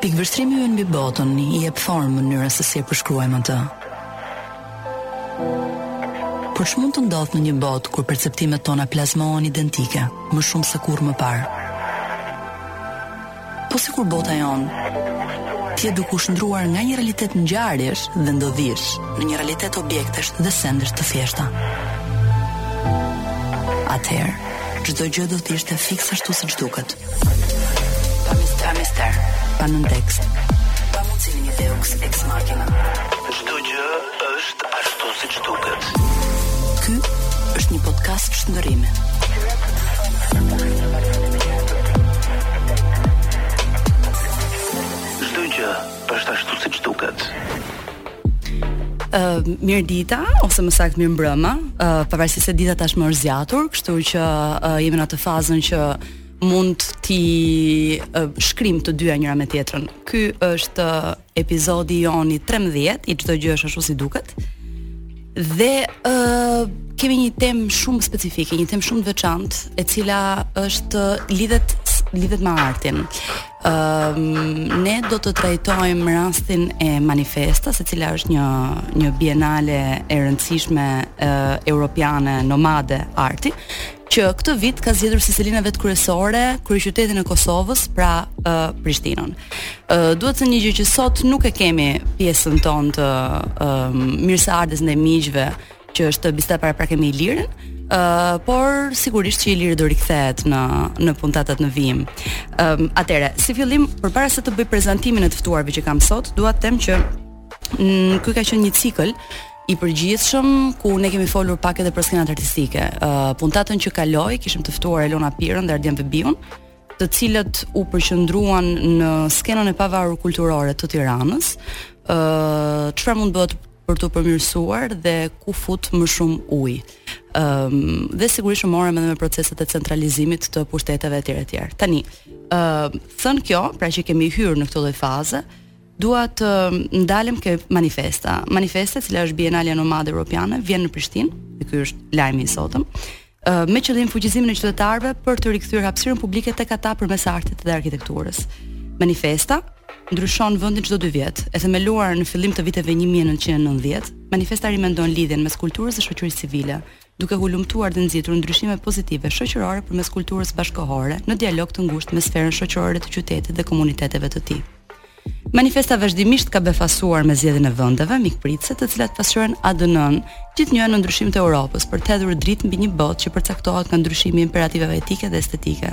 Pikëvështrimi ynë mbi botën i jep formë mënyrës se si e përshkruajmë atë. Por ç'mund të ndodhë në një botë kur perceptimet tona plazmohen identike, më shumë se kurrë më parë? Po sikur bota jonë të jetë duke u shndruar nga një realitet ngjarjesh dhe ndodhish në një realitet objektesh dhe sendesh të thjeshta. Atëherë, çdo gjë do të ishte fiks ashtu siç duket. Pa mister, pa nëntekst. Pa mundësi një deus ex machina. Çdo gjë Është ashtu siç duket. Ky është një podcast për shndërrime. Çdo gjë është ashtu siç duket. Uh, mirëdita, ose më saktë mirëmbrëma, uh, pavarësisht se dita tashmë është zgjatur, kështu që uh, jemi në atë fazën që mund t'i uh, shkrijmë të dyja njëra me tjetrën. Ky është uh, Epizodi jonë i 13, i çdo gjë është ashtu si duket. Dhe ë uh, kemi një temë shumë specifike, një temë shumë të veçantë, e cila është lidhet lidhet me artin. Ëm ehm, um, ne do të trajtojmë rastin e Manifestas, e cila është një një bienale e rëndësishme uh, europiane nomade arti, që këtë vit ka zgjedhur si selinë e vet kryesore kryeqytetin e Kosovës, pra uh, Prishtinën. Uh, duhet thënë një gjë që sot nuk e kemi pjesën tonë të uh, mirëseardhjes ndaj miqve, që është biseda paraprake me Ilirin, Uh, por sigurisht që Iliri do rikthehet në në puntatat në vijim. Ëm um, atëherë, si fillim përpara se të bëj prezantimin e të ftuarve që kam sot, dua të them që mm, ky ka qenë një cikël i përgjithshëm ku ne kemi folur pak edhe për skenat artistike. Uh, puntatën që kaloi kishim të ftuar Elona Pirën dhe Ardian Bebiun, të cilët u përqendruan në skenën e pavarur kulturore të Tiranës. ë uh, çfarë mund bëhet për ta përmirësuar dhe ku fut më shumë ujë. Ëm um, dhe sigurisht që u morëm edhe me proceset e centralizimit të pushteteve etj etj. Tani, ë uh, thënë kjo, pra që kemi hyrë në këtë lloj faze, Dua të ndalem ke Manifesta. Manifesta, e cila është Bienalja Nomade Europiane, vjen në Prishtinë, dhe ky është lajmi i sotëm, me qëllim fuqizimin e qytetarëve për të rikthyer hapësirën publike tek ata përmes artit dhe arkitekturës. Manifesta ndryshon vendin çdo 2 vjet. E themeluar në fillim të viteve 1990, Manifesta rimendon lidhjen mes kulturës dhe shoqërisë civile, duke hulumtuar dhe nxitur ndryshime pozitive shoqërore përmes kulturës bashkëkohore në dialog të ngushtë me sferën shoqërore të qytetit dhe komuniteteve të tij. Manifesta vazhdimisht ka befasuar me zgjedhjen e vendeve mikpritëse, të cilat pasqyrojnë ADN-në gjithnjë në ndryshim të Europës, për të hedhur dritë mbi një botë që përcaktohet nga ndryshimi i imperativeve etike dhe estetike.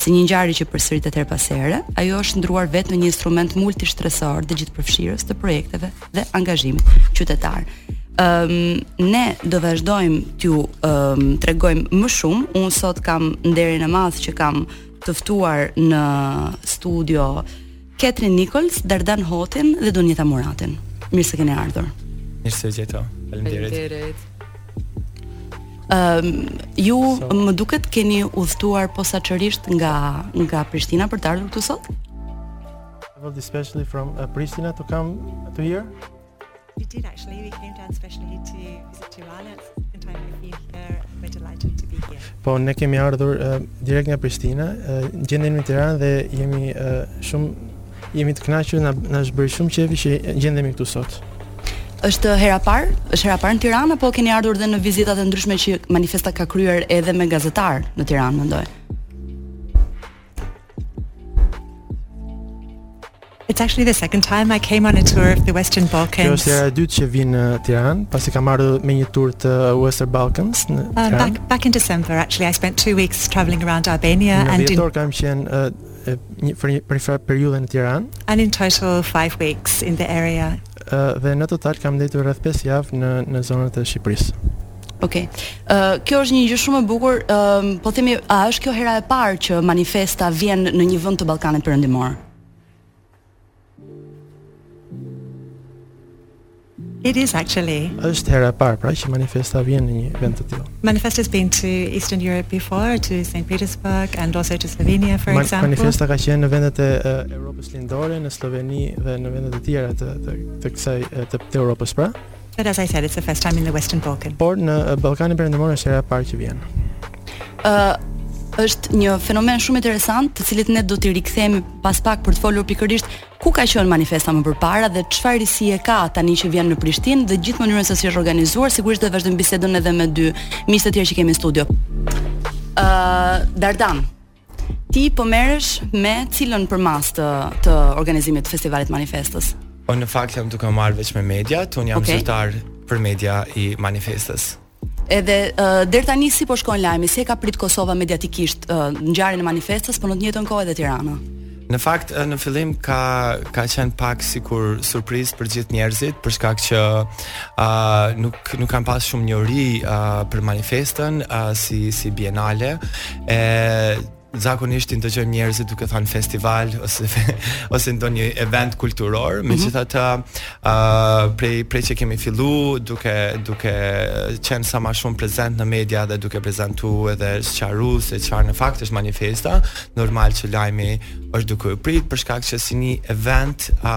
si një ngjarje që përsëritet herë pas here, ajo është shndërruar vetë në një instrument multishtresor dhe gjithëpërfshirës të projekteve dhe angazhimit qytetar. Ëm um, ne do vazhdojmë t'ju um, tregojmë më shumë. Unë sot kam nderin e madh që kam të ftuar në studio Katrin Nikols, Dardan Hotin dhe Donjeta Muratin. Mirë se keni ardhur. Mirë se ju gjeta. Faleminderit. Faleminderit. Ëm um, ju so. më duket keni udhëtuar posaçërisht nga nga Prishtina për të ardhur këtu sot? Travelled specially from uh, Prishtina to come here. We did actually. We came down specially to visit Tirana. And time we've been here, we're delighted to be here. Po, ne kemi ardhur uh, direkt nga Prishtina. Uh, gjendemi në Tiranë dhe jemi uh, shumë jemi të kënaqur na na është bërë shumë qefi që gjendemi këtu sot. Është hera e parë, është hera e parë në Tiranë apo keni ardhur dhe në vizitat e ndryshme që Manifesta ka kryer edhe me gazetarë në Tiranë, mendoj. It's actually the second time I came on a tour of the Western Balkans. Kjo është hera e dytë që vij në Tiranë, pasi kam ardhur me një tur të Western Balkans në uh, Tiranë. Uh, back back in December actually I spent 2 weeks traveling around Albania and in Në dhjetor kam qenë uh, një për një për një periudhë në Tiranë. And in total 5 weeks in the area. Dhe në total kam ndejtur rreth 5 javë në në zonat e Shqipërisë. Okej. Okay. Ë uh, kjo është një gjë shumë e bukur. Ë uh, po themi a është kjo hera e parë që Manifesta vjen në një vend të Ballkanit Perëndimor? It is actually. Është hera e parë pra që Manifesta vjen në një vend të tillë. Manifesta has been to Eastern Europe before to St Petersburg and also to Slovenia for example. Manifesta ka qenë në vendet e uh, Europës Lindore në Slloveni dhe në vende të tjera të të, të kësaj të, të Europës pra. But as I said, it's the first time in the Western Balkans. Por në Ballkanin Perëndimor është hera e parë që vjen. Ë uh, është një fenomen shumë interesant, të cilit ne do t'i rikthehemi pas pak për të folur pikërisht ku ka qenë Manifesta më përpara dhe çfarë risi e ka tani që vjen në Prishtinë dhe gjithë mënyrën se si është organizuar, sigurisht do të vazhdojmë bisedën edhe me dy miqtë e tjerë që kemi në studio. Ë uh, Dardan, Ti po merresh me cilën përmasë të të organizimit të festivalit Manifestës? Po në fakt jam duke u marrë veç me media, të unë jam okay. zyrtar për media i Manifestës. Edhe uh, deri tani si po shkon lajmi, si e ka prit Kosova mediatikisht uh, ngjarjen e Manifestës, po në të njëjtën kohë edhe Tirana. Në fakt në fillim ka ka qenë pak sikur surprizë për gjithë njerëzit për shkak që ë uh, nuk nuk kanë pas shumë njohuri uh, për manifestën uh, si si bienale e zakonisht i ndëgjojmë njerëzit duke thënë festival ose ose ndonjë event kulturor, mhm. megjithatë uh, prej prej që kemi fillu duke duke qenë sa më shumë prezent në media dhe duke prezantu edhe sqaru se çfarë në fakt është manifesta, normal që lajmi është duke u prit për shkak që si një event a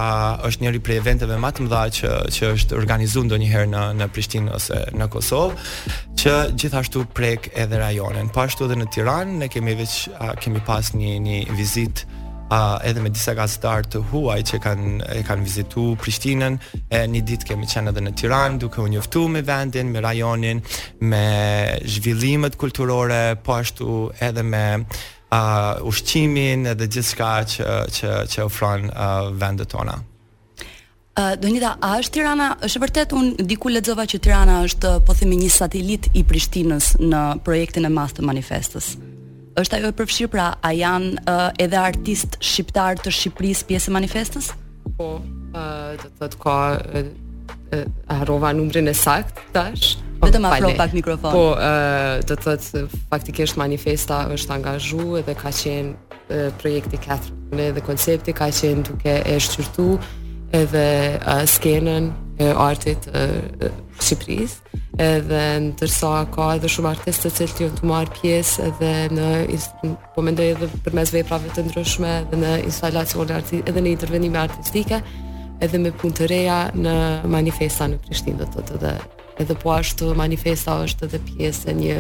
është njëri prej eventeve më të mëdha që që është organizuar ndonjëherë në në Prishtinë ose në Kosovë që gjithashtu prek edhe rajonin. Po ashtu edhe në Tiranë ne kemi veç a, kemi pas një një vizitë a, edhe me disa gazetarë të huaj që kanë e kanë vizitu Prishtinën, e një ditë kemi qenë edhe në Tiranë duke u njoftu me vendin, me rajonin, me zhvillimet kulturore, po ashtu edhe me uh, ushqimin edhe gjithçka që që që ofron uh, vendet tona. Uh, Donita, a është Tirana, është vërtet unë diku lexova që Tirana është po themi një satelit i Prishtinës në projektin e madh të manifestës. Është ajo e përfshirë pra, a janë uh, edhe artistë shqiptarë të Shqipërisë pjesë e manifestës? Po, uh, do të thotë ka uh, harrova numrin e saktë tash. Po, Vetëm afro pak mikrofonin. Po, uh, do të thotë faktikisht manifesta është angazhu edhe ka qenë uh, projekti Catherine dhe koncepti ka qenë duke e shqyrtu edhe uh, skenën e artit uh, Shqipërisë. edhe ndërsa ka edhe shumë artistë të cilët janë tu marrë pjesë edhe në po mendoj edhe përmes veprave të ndryshme edhe në instalacione artistike edhe në intervenime artistike edhe me punë të reja në manifesta në Prishtinë do të thotë edhe edhe po ashtu manifesta është edhe pjesë e një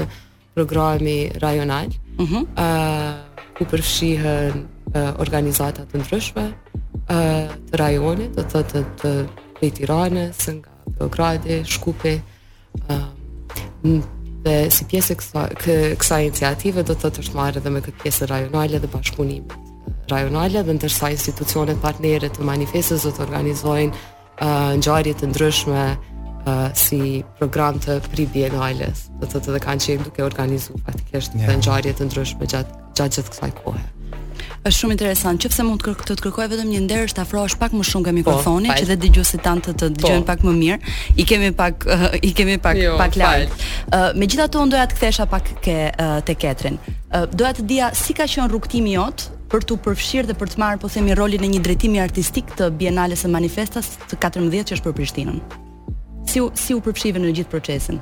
programi rajonal, ëh, uh -huh. ku përfshihen uh, organizata të ndryshme, ëh, uh, të rajonit, do të thotë prej Tiranës, nga Beogradi, Shkupi, ëh, uh, dhe si pjesë e kësaj kësaj iniciative do të thotë është marrë edhe me këtë pjesë rajonale dhe bashkëpunimet rajonale dhe ndërsa institucionet partnere të manifestës do të organizojnë uh, ngjarje të ndryshme uh, si program të pre-bienales, do të thotë kanë qenë duke organizuar faktikisht yeah. ngjarje të ndryshme gjatë gjatë gjithë kësaj kohe. Është shumë interesant, qoftë se mund të të, të kërkoj vetëm një nder të afrohesh pak më shumë nga po, mikrofoni, që dhe dëgjuesit tanë të të po. dëgjojnë pak më mirë. I kemi pak uh, i kemi pak jo, pak lart. Uh, Megjithatë unë doja të kthesha pak ke uh, te Ketrin. Uh, doja të dija si ka qenë rrugtimi jot për t'u përfshirë dhe për të marrë, po themi, rolin e një drejtimi artistik të Bienales së Manifestas të 14 që është për Prishtinën. Si u, si u përfshive në gjithë procesin?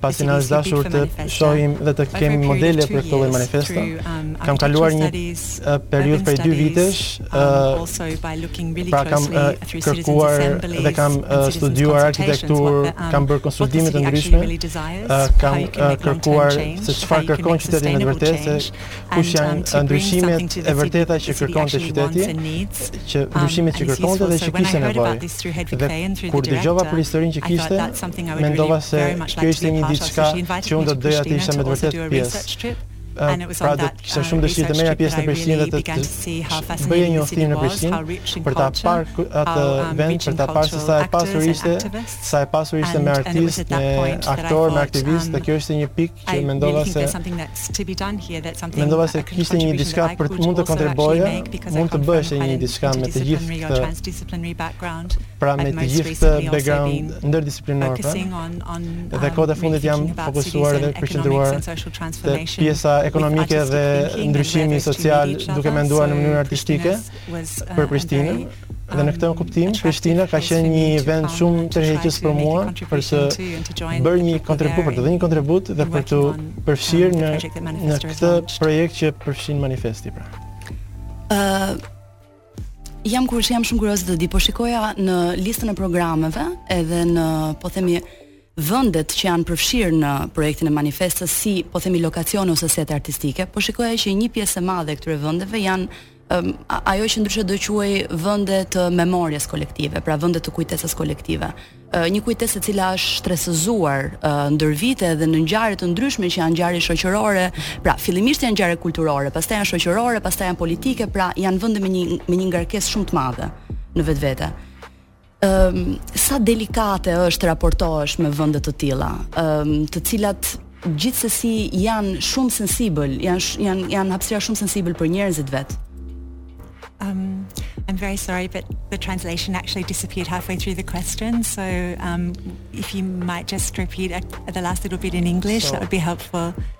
pasi na është dashur të shohim dhe të kemi modele për këtë lloj manifeste. Um, kam kaluar një uh, periudhë prej 2 vitesh, um, uh, pra kam uh, kërkuar dhe kam studiuar arkitekturë, um, kam bërë konsultime të ndryshme, kam kërkuar se çfarë kërkon qyteti në të vërtetë, kush janë um, ndryshimet e vërteta që kërkonte qyteti, që um, ndryshimet që kërkonte dhe që kishte nevojë. Dhe kur dëgjova për historinë që kishte, mendova se kjo ishte një diçka që unë do të doja të isha me të vërtetë pjesë. Uh, pra do të kisha uh, shumë dëshirë të merrja pjesë në Prishtinë dhe të bëja një udhëtim në Prishtinë për ta parë atë um, vend, për ta parë se sa e pasur ishte, sa e pasur ishte me artistë, me aktorë, me aktivistë, dhe kjo ishte një pikë që mendova se mendova se kishte një diçka për të mund të kontribuoja, mund të bëhej një diçka me të gjithë këtë pra me të gjithë këtë background ndërdisiplinor pra. Dhe kohët e um, fundit jam fokusuar dhe përqendruar te pjesa ekonomike dhe ndryshimi social duke menduar në mënyrë artistike për um, Prishtinën. Dhe në këtë në kuptim, Prishtina ka qenë një vend shumë tërheqës për mua, për të bërë një kontribut, për të dhënë një kontribut dhe për t'u përfshirë në, në këtë projekt që përfshin Manifesta. Pra. Uh, jam kur jam shumë kurios të di, po shikoja në listën e programeve edhe në, po themi, vendet që janë përfshirë në projektin e Manifestës si po themi lokacione ose sete artistike, po shikoja që një pjesë e madhe e këtyre vendeve janë ajo që ndryshe do quaja vende të memories kolektive, pra vende të kujtesës kolektive. Një kujtesë e cila është shtresëzuar ndër vite dhe në ngjarje të ndryshme që janë ngjarje shoqërore, pra fillimisht janë ngjarje kulturore, pastaj janë shoqërore, pastaj janë politike, pra janë vende me një me një ngarkesë shumë të madhe në vetvete. Ëm sa delikate është të raportohesh me vende të tilla, ëm të cilat gjithsesi janë shumë sensibël, janë janë janë hapësira shumë sensibël për njerëzit vetë. Um I'm very sorry but the translation actually disappeared halfway through the question so um if you might just repeat the last little bit in English so, that would be helpful.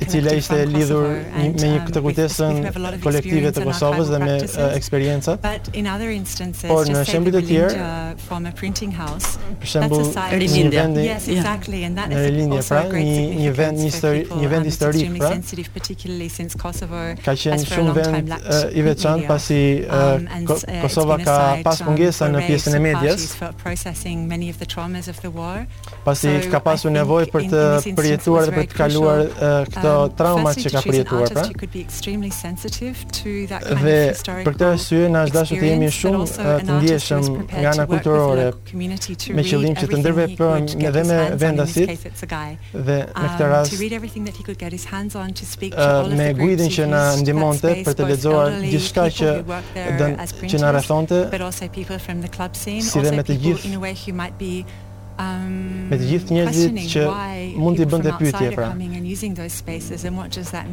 e cila ishte e lidhur me një këtë kujtesën kolektive të Kosovës dhe me eksperiencat, por në shembuj të tjerë, për shembull, një vend në Rilindje, pra, një vend një histori, një vend historik, pra, ka qenë shumë vend i veçantë, pasi um, Kosova ka pas mungesa në pjesën e medias, pasi ka pasur nevojë për të përjetuar dhe për të kaluar këto um, trauma që ka përjetuar pra. Dhe për këtë arsye na është dashur të jemi shumë të ndjeshëm nga ana kulturore me qëllim që të ndërveprojmë me dhe me vendasit dhe në këtë um, rast me guidin që na ndihmonte për të lexuar gjithçka që na rrethonte si dhe me të gjithë me të gjithë njerëzit që mund t'i bënim pyetje pra.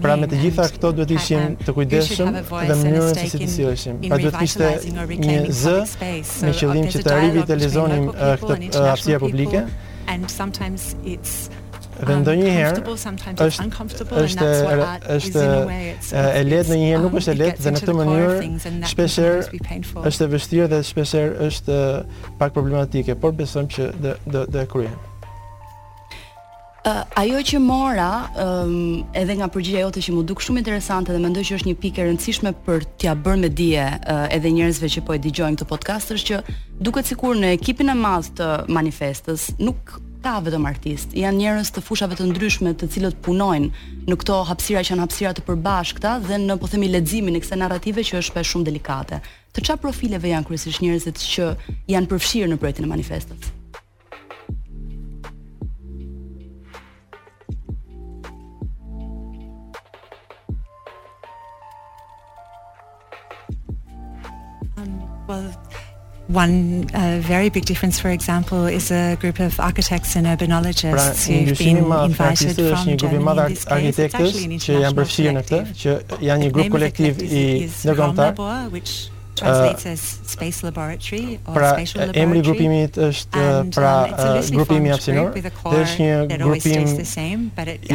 Pra me të gjitha këto duhet të ishim të kujdesshëm dhe mënyrën se si të silleshim. Pra duhet të ishte një zë me qëllim që të rivitalizonim këtë hapësirë publike. Dhe um, ndonjëherë është është është e lehtë ndonjëherë nuk um, është e lehtë dhe në këtë mënyrë shpeshherë është e vështirë dhe shpeshherë është Pak problematike, por besojmë që do do do e kryejmë. Uh, ajo që mora um, edhe nga përgjigja jote që m'u duk shumë interesante dhe mendoj që është një pikë e rëndësishme për t'ia bërë me dije uh, edhe njerëzve që po e dëgjojnë këtë podcast është që duket sikur në ekipin e madh të Manifestës nuk ka vetëm artistë, janë njerëz të fushave të ndryshme të cilët punojnë në këto hapësira që janë hapësira të përbashkëta dhe në po themi leximin e kësaj narrative që është shpesh shumë delikate. Të ça profileve janë kryesisht njerëzit që janë përfshirë në projektin e Manifestës? One uh, very big difference, for example, is a group of architects and urbanologists pra, who've been invited from Germany in this case. It's actually an international collective. që janë një grup kolektiv i ndërkombëtar. Pra, emri i grupimit është um, pra uh, grupimi Epsilon, dhe është një grupim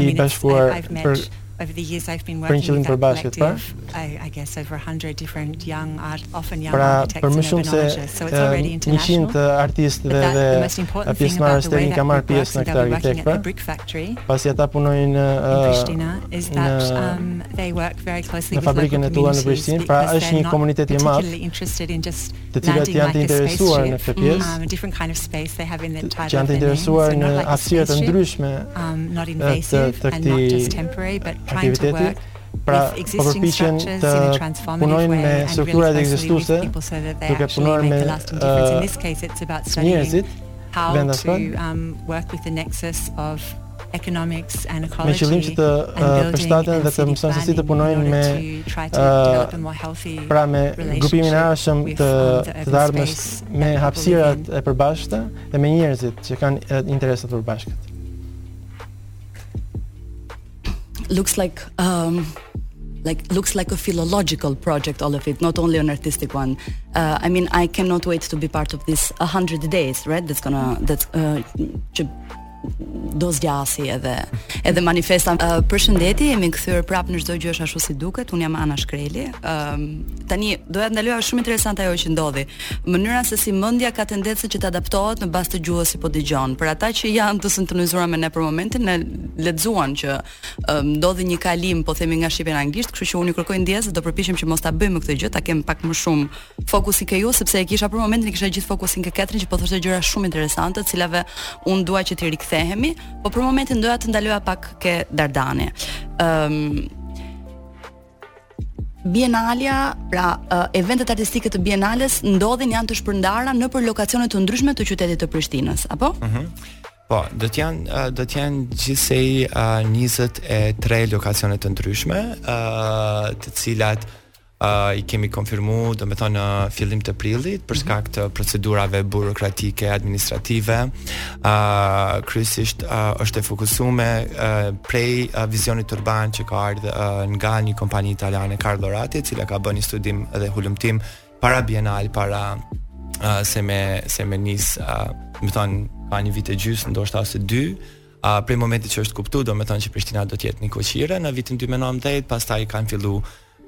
i bashkuar për over the years I've been working with that collective, I, I guess over 100 different young art, often young pra, architects and urbanologists, so it's already international. Pra, për më shumë se 100 artistë dhe pjesëmarrës teknikë kanë marrë pjesë në këtë arkitektë, pra. pasi ata punojnë në fabrikën e tullave në Prishtinë, pra është një komunitet i madh, të cilët janë të interesuar në këtë pjesë, që janë të interesuar në hapësira të ndryshme të këtij aktiviteti, pra po përpiqen të punojnë me strukturat ekzistuese, duke punuar me njerëzit, me qëllim që të përshtaten dhe të mësojnë se si të punojnë me pra me grupimin e ardhshëm të të ardhmes me hapësirat e përbashkëta dhe me njerëzit që kanë interesa të përbashkët. looks like um like looks like a philological project all of it not only an artistic one uh, i mean i cannot wait to be part of this 100 days right that's going to that's uh, do zgjasi edhe edhe manifesta. Uh, përshëndetje, jemi kthyer prapë në çdo gjë është ashtu si duket. Un jam Ana Shkreli. Ëm um, tani doja ndaloja shumë interesante ajo që ndodhi. Mënyra se si mendja ka tendencën që të adaptohet në bazë të gjuhës që po dëgjon. Për ata që janë të sintonizuar me ne për momentin, e vrejtën që um, ndodhi një kalim, po themi nga shqipja në anglisht, kështu që unë ju kërkoj ndjesë dhe do përpiqem që mos ta bëj më këtë gjë, ta kem pak më shumë fokusin ke ju, sepse e kisha për momentin e kisha gjithë fokusin ke Ketrin që po thoshte gjëra shumë interesante, të cilave unë dua që t'i rikthehemi, po për momentin doja të ndaloja pak ke Dardani. Ëm um, Bienalja, pra eventet artistike të Bienales ndodhin janë të shpërndara nëpër lokacione të ndryshme të qytetit të Prishtinës, apo? Mhm. Mm po, do të jenë do të jenë gjithsej uh, 23 lokacione të ndryshme, ë uh, të cilat uh, i kemi konfirmu, do me thonë, në fillim të prillit, për mhm. shkak të procedurave burokratike, administrative, uh, kryesisht uh, është e fokusume uh, prej uh, vizionit urban që ka ardh uh, nga një kompani italiane Carlo Ratti, e cila ka bë një studim dhe hulumtim para Bienal, para uh, se me se me nis, uh, domethonë ka një vit e gjys, ndoshta ose dy, uh, prej momentit që është kuptu, domethonë që Prishtina do të jetë nikoqire në vitin 2019, pastaj kanë fillu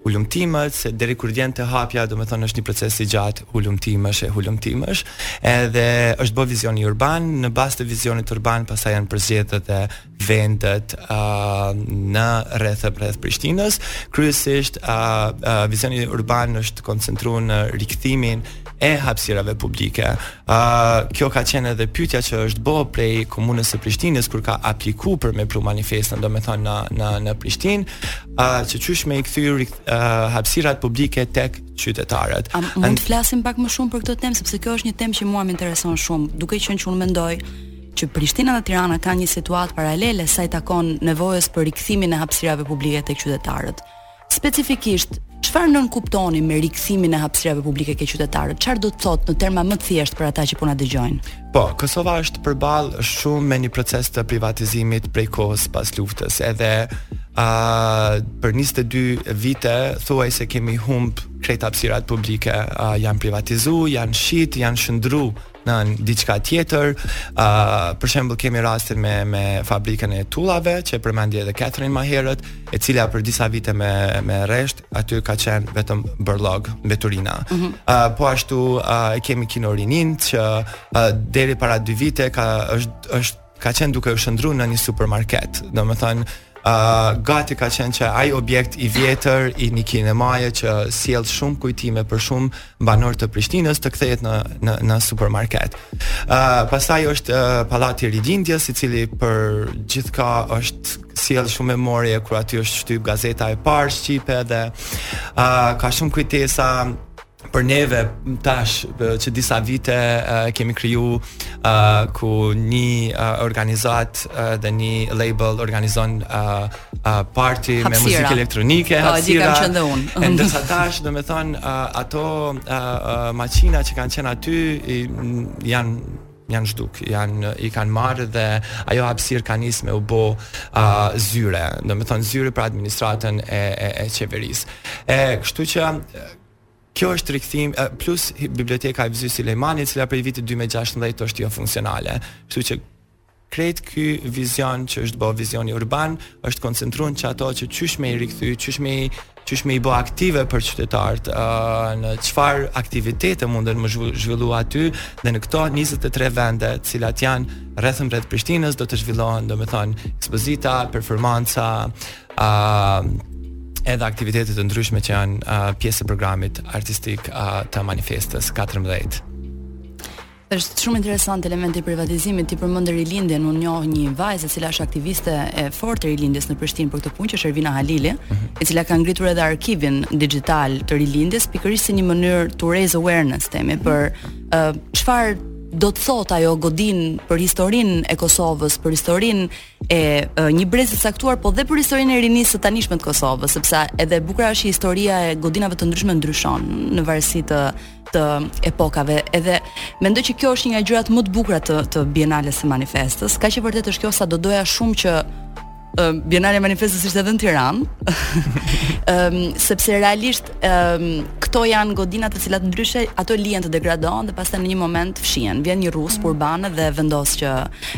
hulumtimet, deri kur vjen te hapja, domethonë është një proces i gjatë hulumtimesh e hulumtimesh, edhe është bë vizioni urban, në bazë të vizionit urban pastaj janë përzgjedhë edhe vendet uh, në rreth e rreth Prishtinës. Kryesisht uh, uh, vizioni urban është koncentru në rikthimin e hapësirave publike. Ë uh, kjo ka qenë edhe pyetja që është bo prej komunës së Prishtinës kur ka apliku për me pru Manifestën, domethënë në në në Prishtinë, ë uh, që qysh me i kthyr uh, hapësirat publike tek qytetarët. A mund të flasim pak më shumë për këtë temë sepse kjo është një temë që mua më intereson shumë, duke qenë që unë mendoj që Prishtina dhe Tirana kanë një situatë paralele sa i takon nevojës për rikthimin e hapësirave publike tek qytetarët. Specifikisht, çfarë nënkuptoni me rikthimin e hapësirave publike ke qytetarët? Çfarë do të thotë në terma më të thjeshtë për ata që po na dëgjojnë? Po, Kosova është përball shumë me një proces të privatizimit prej kohës pas luftës. Edhe a uh, për 22 vite thuajse kemi humb krejt hapësirat publike uh, janë privatizu, janë shit, janë shëndrru në diçka tjetër. ë uh, Për shembull kemi rastin me me fabrikën e tullave që e përmendi edhe Catherine ma herët, e cila për disa vite me me rresht aty ka qenë vetëm bërllog mbeturina. ë mm -hmm. uh, Po ashtu e kemi Kino Rininë që uh, deri para dy vite ka është është ka qenë duke u shëndrru në një supermarket, domethonë, uh, gati ka qenë që ai objekt i vjetër i një kinemaje që sjell shumë kujtime për shumë banorë të Prishtinës të kthehet në në në supermarket. Uh, pastaj është uh, Pallati i Rilindjes, i cili për gjithkënd sjell shumë memorie kur aty është shtyp gazeta e parë shqipe dhe uh, ka shumë kujtesa për neve tash që disa vite uh, kemi kriju uh, ku një uh, organizatë uh, dhe një label organizon uh, uh, party hapsira. me muzikë elektronike po, hapsira oh, ndërsa tash domethonë uh, ato uh, uh, makina që kanë qenë aty janë janë zhduk, janë i kanë marrë dhe ajo hapësirë ka nisë me u bo uh, zyre, domethonë zyre për administratën e e, e qeverisë. E kështu që Kjo është rikthim plus biblioteka Hivzi Sulejmani, e cila prej vitit 2016 është jo funksionale. Kështu që krejt ky vizion që është bo, vizioni urban është koncentru në atë që qysh me i rikthy, qysh me i qysh me i bo aktive për qytetarët, ë uh, në çfarë aktivitete mundën m'u zhvillu aty dhe në këto 23 vende, të cilat janë rreth e rreth Prishtinës, do të zhvillohen, domethënë, ekspozita, performanca, a edhe aktivitete të ndryshme që janë uh, pjesë e programit artistik uh, të Manifestës 14. Është shumë interesant elementi i privatizimit. Ti përmend Rilindjen, unë njoh një vajzë e cila është aktiviste e fortë e Rilindjes në Prishtinë për këtë punë, që është Ervina Halili, mm -hmm. e cila ka ngritur edhe arkivin dixhital të Rilindjes pikërisht si një mënyrë to raise awareness, themi, për çfarë uh, do të thotë ajo godinë për historinë e Kosovës, për historinë e një brez të caktuar, po dhe për historinë e rinisë së tanishme të Kosovës, sepse edhe e bukura është historia e godinave të ndryshme ndryshon në varësi të të epokave. Edhe mendoj që kjo është një nga gjërat më të bukura të të Bienales së Manifestës. Kaq e vërtetë është kjo sa do doja shumë që um, Bienale Manifestës ishte edhe në Tiranë. Ëm um, sepse realisht ëm um, këto janë godina të cilat ndryshe ato lihen të degradohen dhe pastaj në një moment fshihen. Vjen një rrush mm. urban dhe vendos që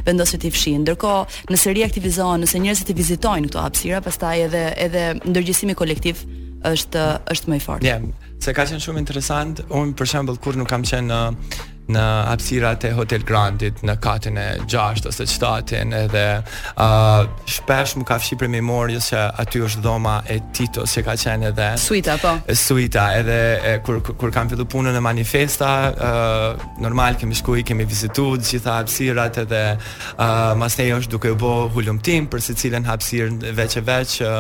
vendos që t'i fshijë. Ndërkohë, nëse riaktivizohen, nëse njerëzit i vizitojnë këto hapësira, pastaj edhe edhe ndërgjegjësimi kolektiv është është më i fortë. Yeah, se ka qenë shumë interesant. Unë për shembull kur nuk kam qenë në në hapësirat e Hotel Grandit në katin e 6 ose 7 edhe ë uh, shpesh më ka fshi prej memories që aty është dhoma e Tito që ka qenë edhe suita po suita edhe e, kur kur kam filluar punën në Manifesta ë uh, Normal kemi shku i kemi vizitu të gjitha hapësirat edhe uh, masnej është duke u bo hulumtim për secilën hapësirë veç e veç që,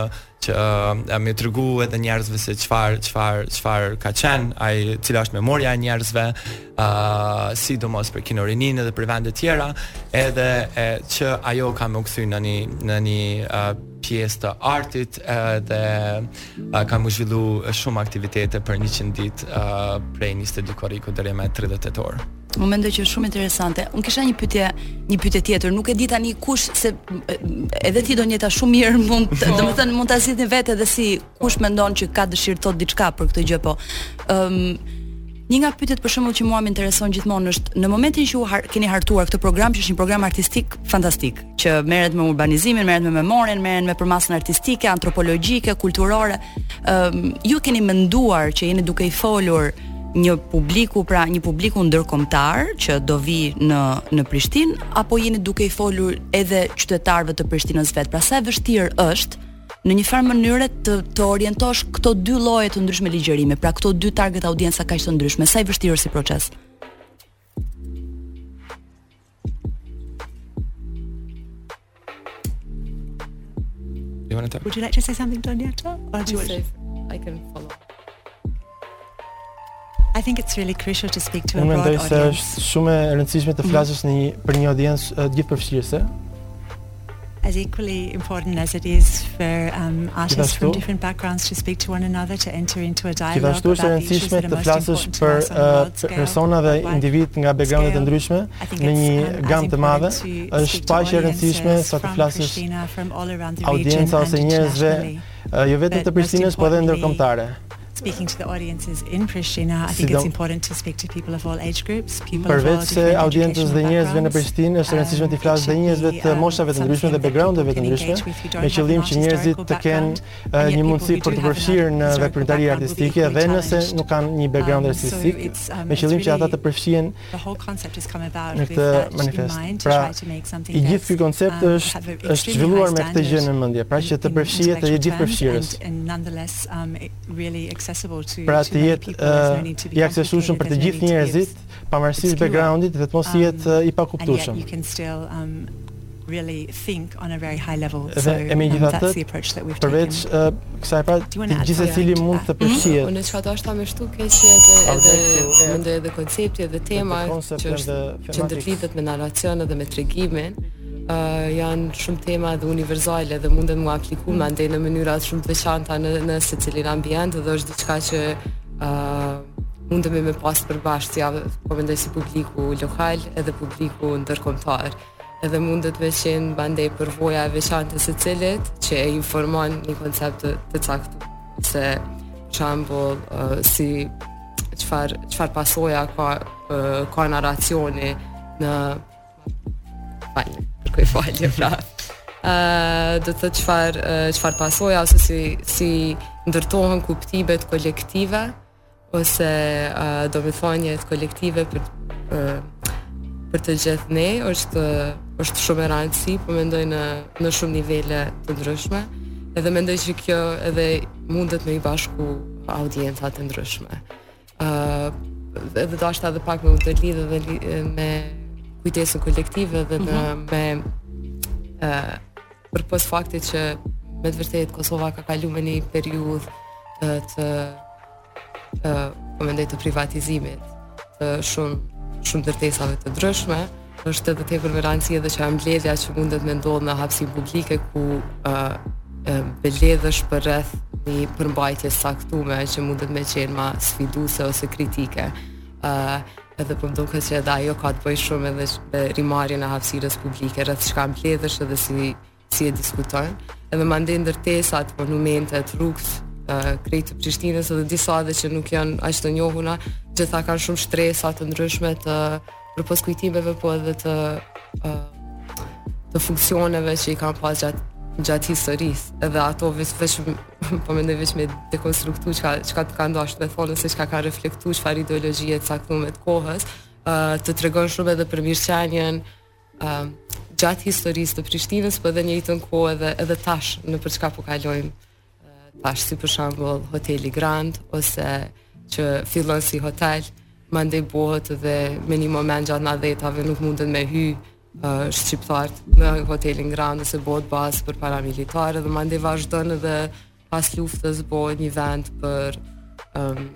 që uh, me u tregu edhe njerëzve se çfar, çfar, çfar ka qenë ai cila është memoria e njerëzve uh, sidomos për Kino Rininë edhe për vendet tjera edhe e, që ajo ka me u kthy në një, në një uh, pjesë të artit dhe uh, ka me u zhvillu shumë aktivitete për 100 ditë uh, prej 22 korriku deri më 30 tetor. Unë mendoj që është shumë interesante. Unë kisha një pyetje, një pyetje tjetër, nuk e di tani kush se edhe ti Donjeta shumë mirë mund, po. domethënë mund ta zgjidhni vetë edhe si kush mendon që ka dëshirë të thotë diçka për këtë gjë, po ëm um, Një nga pyetjet për shembull që mua më intereson gjithmonë është në momentin që ju har keni hartuar këtë program që është një program artistik fantastik, që merret me urbanizimin, merret me memorien, merret me përmasën artistike, antropologjike, kulturore, ë um, ju keni menduar që jeni duke i folur një publiku, pra një publiku ndërkombëtar që do vijë në në Prishtinë apo jeni duke i folur edhe qytetarëve të Prishtinës vetë? Pra sa e vështirë është në një farë mënyre të të orientosh këto dy lloje të ndryshme ligjërimi, pra këto dy target audienca kaq të ndryshme, sa i vështirë si proces. Would you like to say something, Tonya? Or do you want to? I can follow. I think it's really crucial to speak to a broad audience. Unë mendoj se është shumë e rëndësishme të mhm. flasësh në një për një audiencë uh, gjithëpërfshirëse. As equally important as it is for um, artists from different backgrounds to speak to one another to enter into a dialogue about the issues that are most important to us on the world scale. Gjithashtu është e rëndësishme të flasësh për uh, persona dhe individë nga backgrounde të ndryshme në një um, gamë të madhe. Është po aq e rëndësishme sa të flasësh audienca ose njerëzve uh, jo vetëm të Prishtinës, por edhe ndërkombëtare. Speaking to the audiences in Prishtina, I think it's important to speak to people of all age groups, people of all different educational backgrounds. Përveç se audiencës dhe njerëzve në Prishtinë, është e rëndësishme t'i flasësh dhe njerëzve të moshave të ndryshme dhe backgroundeve të ndryshme, me qëllim që njerëzit të kenë një mundësi për t'u përfshirë në veprimtari artistike dhe nëse nuk kanë një background artistik, me qëllim që ata të përfshihen Në këtë manifest, pra, i gjithë ky koncept uh, është, është zhvilluar me këtë gjë në mendje, pra që të përfshihet, të jetë gjithëpërfshirës. Um, pra të jetë uh, i aksesueshëm për të gjithë njerëzit, pavarësisht backgroundit dhe të mos um, jetë uh, i pakuptueshëm. Dhe e megjithatë, përveç kësaj pra, gjithsecili mund të përfshihet. Unë çka dashta më shtu këtu është që edhe edhe mendoj edhe koncepti edhe tema që është që ndërlidhet me narracion edhe me tregimin. Ë uh, janë shumë tema edhe universale dhe munden me u apliku mm. mandej në mënyra shumë të veçanta në në secilin ambient dhe është diçka që ë uh, mundemi me pas përbashkë si po mendoj si publiku lokal edhe publiku ndërkombëtar. edhe mundet me qenë mandej përvoja e veçantë e secilit që e informon një koncept të, të caktum ose për shembull uh, si çfarë, çfarë pasoja ka, uh, ka narracioni më falni, kërkoj falje pra uh, do të thotë çfarë, uh, çfarë pasoja ose si, si ndërtohen kuptimet kolektive ose uh, domethënjet kolektive për, uh, për të gjithë ne, është, është shumë me rëndësi, po mendoj në, në shumë nivele të ndryshme, edhe mendoj që kjo edhe mundet me i bashku audiencat e ndryshme. Uh, edhe dashta edhe pak me u ndërlidhë edhe me kujtesën kolektive dhe në, mm -hmm. me uh, Përpos faktit që me të vërtetë Kosova ka kalu nëpër një periudhë të, të po mendoj të privatizimit të shumë shumë ndërtesave të ndryshme është edhe tepër me rëndësi edhe kjo mbledhja që mundet me ndodhë në hapësinë publike ku uh, mbledhësh përreth një përmbajtje të caktume që mundet me qenë ma sfiduse ose kritike Uh, edhe po m'duket që edhe ajo ka të bëjë shumë edhe me rimarrjen e hapësirës publike rreth çka mbledhesh edhe si si e diskuton. Edhe mandej ndërtesat, monumentet, rrugët uh, krejt të Prishtinës edhe disa edhe që nuk janë aq të njohuna, gjitha kanë shumë shtresa të ndryshme të përpos kujtimeve po edhe të uh, të funksioneve që i kanë pas gjatë gjatë historisë. Edhe ato vetë Po mendoj veç me dekonstruktu çka çka të kanë dasht me thonë se çka ka reflektu çfarë ideologjie të caktuar të kohës, uh, të tregon shumë edhe për mirëqenien uh, gjatë historisë të Prishtinës, po edhe njëjtën kohë edhe edhe tash nëpër çka po kalojmë. Uh, tash si për shembull Hoteli Grand ose që fillon si hotel, mandej bëhet dhe me një moment gjatë 90-tave nuk mundën me hy shqiptarët në hotelin Grand se bëhet bazë për paramilitarë dhe mandej vazhdon edhe pas luftës bëhet një vend për um,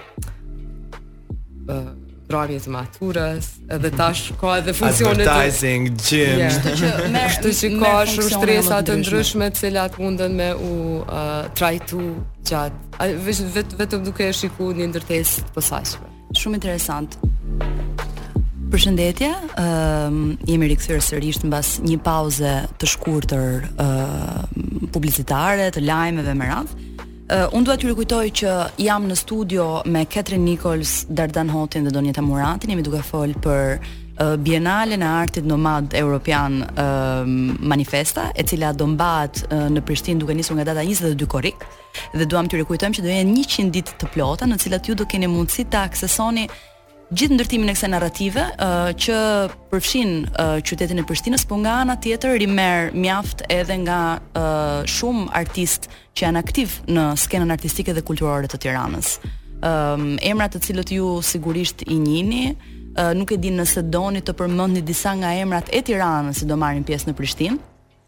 mbramje të maturës, edhe tash ka edhe funksionet advertising gym. Kështu që me kështu që ka shumë shtresa të ndryshme të cilat munden me u uh, trajtu gjatë vetëm duke e shikuar një ndërtesë të posaçme. Shumë interesant. Përshëndetje, um, jemi rikthyer sërish mbas një pauze të shkurtër uh, publicitare, të lajmeve me radhë. Uh, unë dua t'ju rikujtoj që jam në studio me Catherine Nichols, Dardan Hotin dhe Donjeta Muratin, jemi duke fol për uh, Bienalen e Artit Nomad Europian uh, Manifesta, e cila do mbahet uh, në Prishtinë duke nisur nga data 22 korrik. Dhe duam t'ju rikujtojmë që do jenë 100 ditë të plota në të cilat ju do keni mundësi ta aksesoni gjithë ndërtimin e kësaj narrative uh, që përfshin uh, qytetin e Prishtinës, por nga ana tjetër rimerr mjaft edhe nga uh, shumë artistë që janë aktiv në skenën artistike dhe kulturore të Tiranës. Um, emra të cilët ju sigurisht i njini, uh, nuk e di nëse doni të përmendni disa nga emrat e Tiranës që do marrin pjesë në Prishtinë,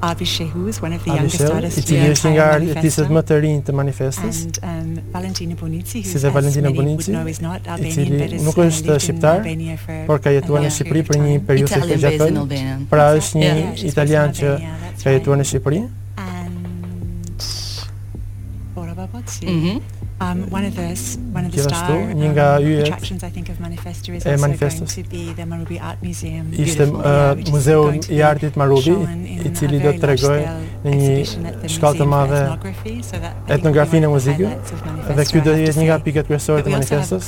Abi Shehu, i cili është një nga artistët më të rinj të Manifestës, si dhe Valentina Bonizzi, i cili nuk është shqiptar, por ka jetuar në Shqipëri për një periudhë të gjatë, pra është një italian që ka jetuar në Shqipëri. Um, one of this, one of the star um, attractions I think of Manifesta is also going to be the Marubi Art Museum. Ishte uh, muzeu i artit Marubi, i cili do të tregojë në një shkallë të madhe etnografinë e muzikës, dhe kjo do jetë një nga pikat kryesore të Manifestës.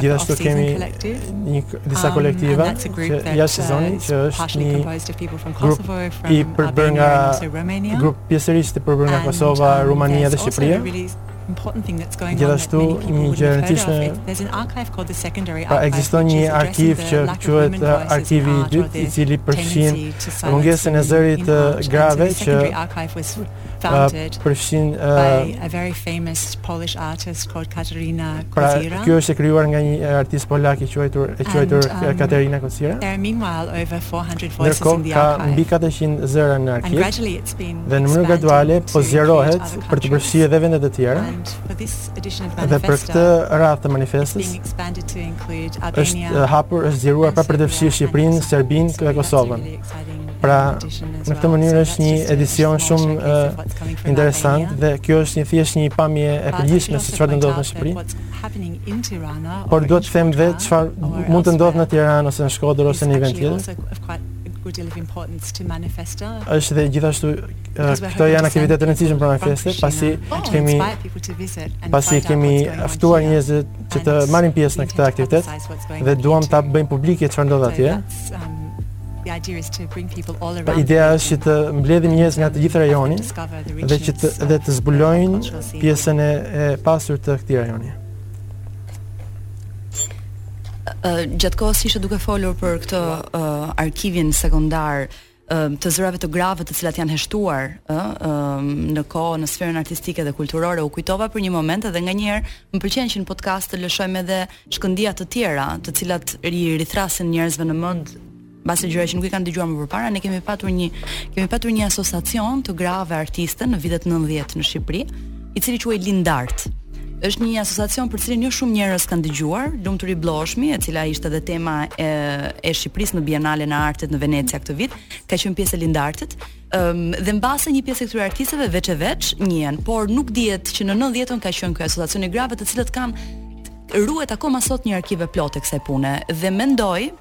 Gjithashtu kemi një disa um, kolektiva që jashtë sezoni, që është një grup i përbërë nga grup pjesërisht i përbërë nga Kosova, um, Rumania dhe Shqipëria. Gjithashtu një gjë e rëndësishme. Pra ekziston një arkiv që quhet uh, arkivi i dytë, i cili përfshin mungesën e zërit të uh, grave që founded përfshin uh, by a very famous Polish artist called Katerina pra, Kozira. Pra, kjo është e krijuar nga një artist polak i quajtur e quajtur uh, um, Katerina Kozira. There are meanwhile over 400 voices Nërko, in the archive. Ka mbi 400 zëra në arkiv. And gradually it's been dhe në mënyrë graduale po zgjerohet për të përfshirë edhe vende të tjera. And for this edition of Manifesta, dhe për këtë radhë të Manifestës, është uh, hapur, është zgjeruar pra për të përfshirë Shqipërinë, Serbinë dhe Kosovën. Pra, në këtë mënyrë është një edicion shumë interesant dhe kjo është një thjesht një pamje e përgjithshme se çfarë ndodh në Shqipëri. Por duhet të them vetë çfarë mund të ndodhë në Tiranë ose në Shkodër ose në një vend tjetër. Është dhe gjithashtu këto janë aktivitete të rëndësishme për Manifestën, pasi kemi pasi kemi ftuar njerëz që të marrin pjesë në këtë aktivitet dhe duam ta bëjmë publike çfarë ndodh atje. Pra ideja është që të mbledhim njerëz nga të gjithë rajoni dhe që të dhe të zbulojnë pjesën e, e pasur të këtij rajoni. Uh, gjatë kohës që ishe duke folur për këtë uh, arkivin sekondar, të zërave të grave të cilat janë heshtuar ë në kohë në sferën artistike dhe kulturore u kujtova për një moment edhe nganjëherë më pëlqen që në podcast të lëshojmë edhe shkëndija të tjera të cilat i rithrasin njerëzve në mend mbase gjëra që nuk i kanë dëgjuar më përpara ne kemi patur një kemi patur një asociacion të grave artiste në vitet 90 në Shqipëri i cili quhej Lindart. Është një asociacion për të cilin jo shumë njerëz kanë dëgjuar, Lumturi Blloshmi, e cila ishte edhe tema e e Shqipërisë në Bienalen e Artit në Venecia këtë vit, ka qenë pjesë e Lindartit. Ëm dhe mbase një pjesë e këtyre artistëve veç e veç njihen, por nuk dihet që në 90-ën ka qenë ky asociacion i grave të cilët kanë ruhet akoma sot një arkiv e plotë e kësaj pune dhe mendoj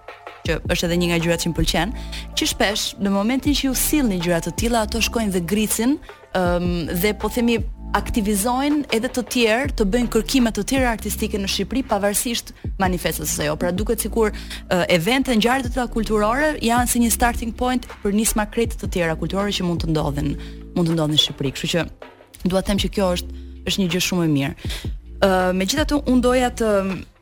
që është edhe një nga gjërat që më pëlqen, që shpesh në momentin që ju sillni gjëra të tilla ato shkojnë dhe grishin um, dhe po themi aktivizojnë edhe të tjerë të bëjnë kërkime të tjera artistike në Shqipëri pavarësisht Manifestës ose jo. Pra duket sikur uh, evente ngjarje të tilla kulturore janë si një starting point për nisma krejt të tjera kulturore që mund të ndodhin, mund të ndodhin në Shqipëri. Kështu që dua të them që kjo është është një gjë shumë e mirë. Ë uh, megjithatë un doja të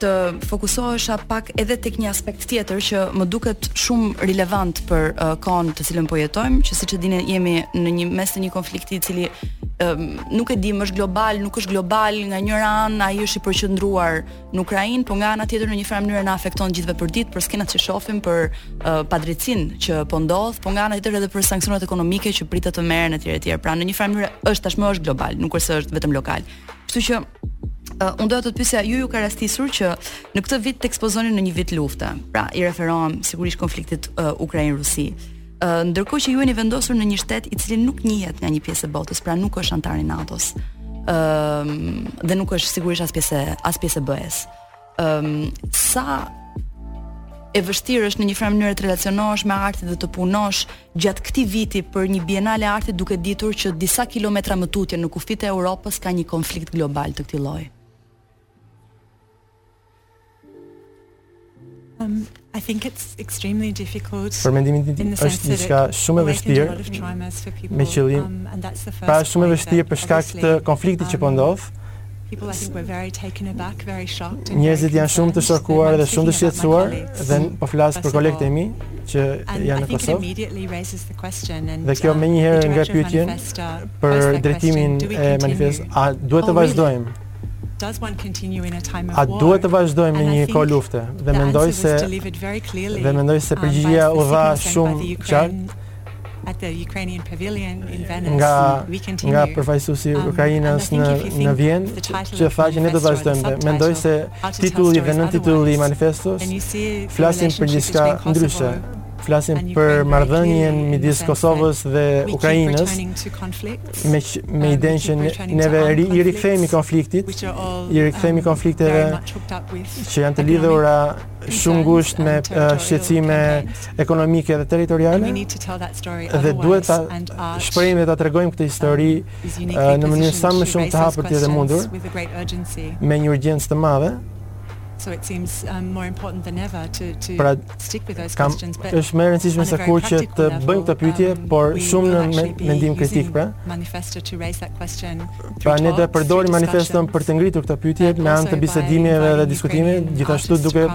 të fokusohesha pak edhe tek një aspekt tjetër që më duket shumë relevant për uh, kohën të cilën po jetojmë, që siç e dini jemi në një mes të një konflikti i cili um, nuk e dimë është global, nuk është global nga njëra anë ai është i përqendruar në Ukrainë, por nga ana tjetër në një farë mënyrë na afekton gjithëve përditë për skenat që shohim për uh, padrejtësinë që po ndodh, por nga ana tjetër edhe për sanksionet ekonomike që pritet të merren etj etj. Pra në një farë mënyrë është tashmë është global, nuk është se është vetëm lokal. Kështu që uh, unë doja të të pyesja ju ju ka rastisur që në këtë vit të ekspozoni në një vit lufte. Pra, i referohem sigurisht konfliktit uh, Ukrainë-Rusi. Uh, ndërkohë që ju jeni vendosur në një shtet i cili nuk njihet nga një pjesë e botës, pra nuk është anëtar i NATO-s. Ëm uh, dhe nuk është sigurisht as pjesë as pjesë e BE-s. um, sa e vështirë është në një farë mënyrë të relacionohesh me artin dhe të punosh gjatë këtij viti për një bienale arti duke ditur që disa kilometra më tutje në kufijtë e Europës ka një konflikt global të këtij lloji. Um, Për mendimin tim është diçka shumë e vështirë me qëllim pra është shumë e vështirë për shkak të konfliktit që po um, ndodh. Njerëzit janë shumë të shokuar dhe shumë të shqetësuar dhe po flas për kolegët e mi që janë në Kosovë. Dhe kjo um, menjëherë ngre pyetjen për drejtimin e Manifestës, a duhet të vazhdojmë? A duhet të vazhdojmë në një kohë lufte? Dhe mendoj se dhe mendoj se përgjigja u dha shumë qartë at the Ukrainian pavilion in Venice nga nga përfaqësuesi i um, Ukrainës në në Vjenë që tha që ne do të vazhdojmë dhe mendoj se titulli dhe nëntitulli i manifestos flasin për diçka ndryshe flasin për marrëdhënien midis Kosovës dhe Ukrainës me me um, idenë që neve i rikthehemi konfliktit, i rikthehemi um, konflikteve që janë të lidhura shumë ngushtë me uh, shqetësime ekonomike dhe territoriale. Dhe duhet ta shprehim dhe ta tregojmë këtë histori um, uh, në mënyrë sa më shumë të hapur dhe të mundur me një urgjencë të madhe. So it seems um, more important than ever to to pra, Kam, është më e rëndësishme se kurrë që të bëjmë këto pyetje, um, por shumë në mendim kritik pra. Pra ne do të përdorim manifeston për të ngritur këto pyetje me anë të bisedimeve dhe diskutimeve, gjithashtu duke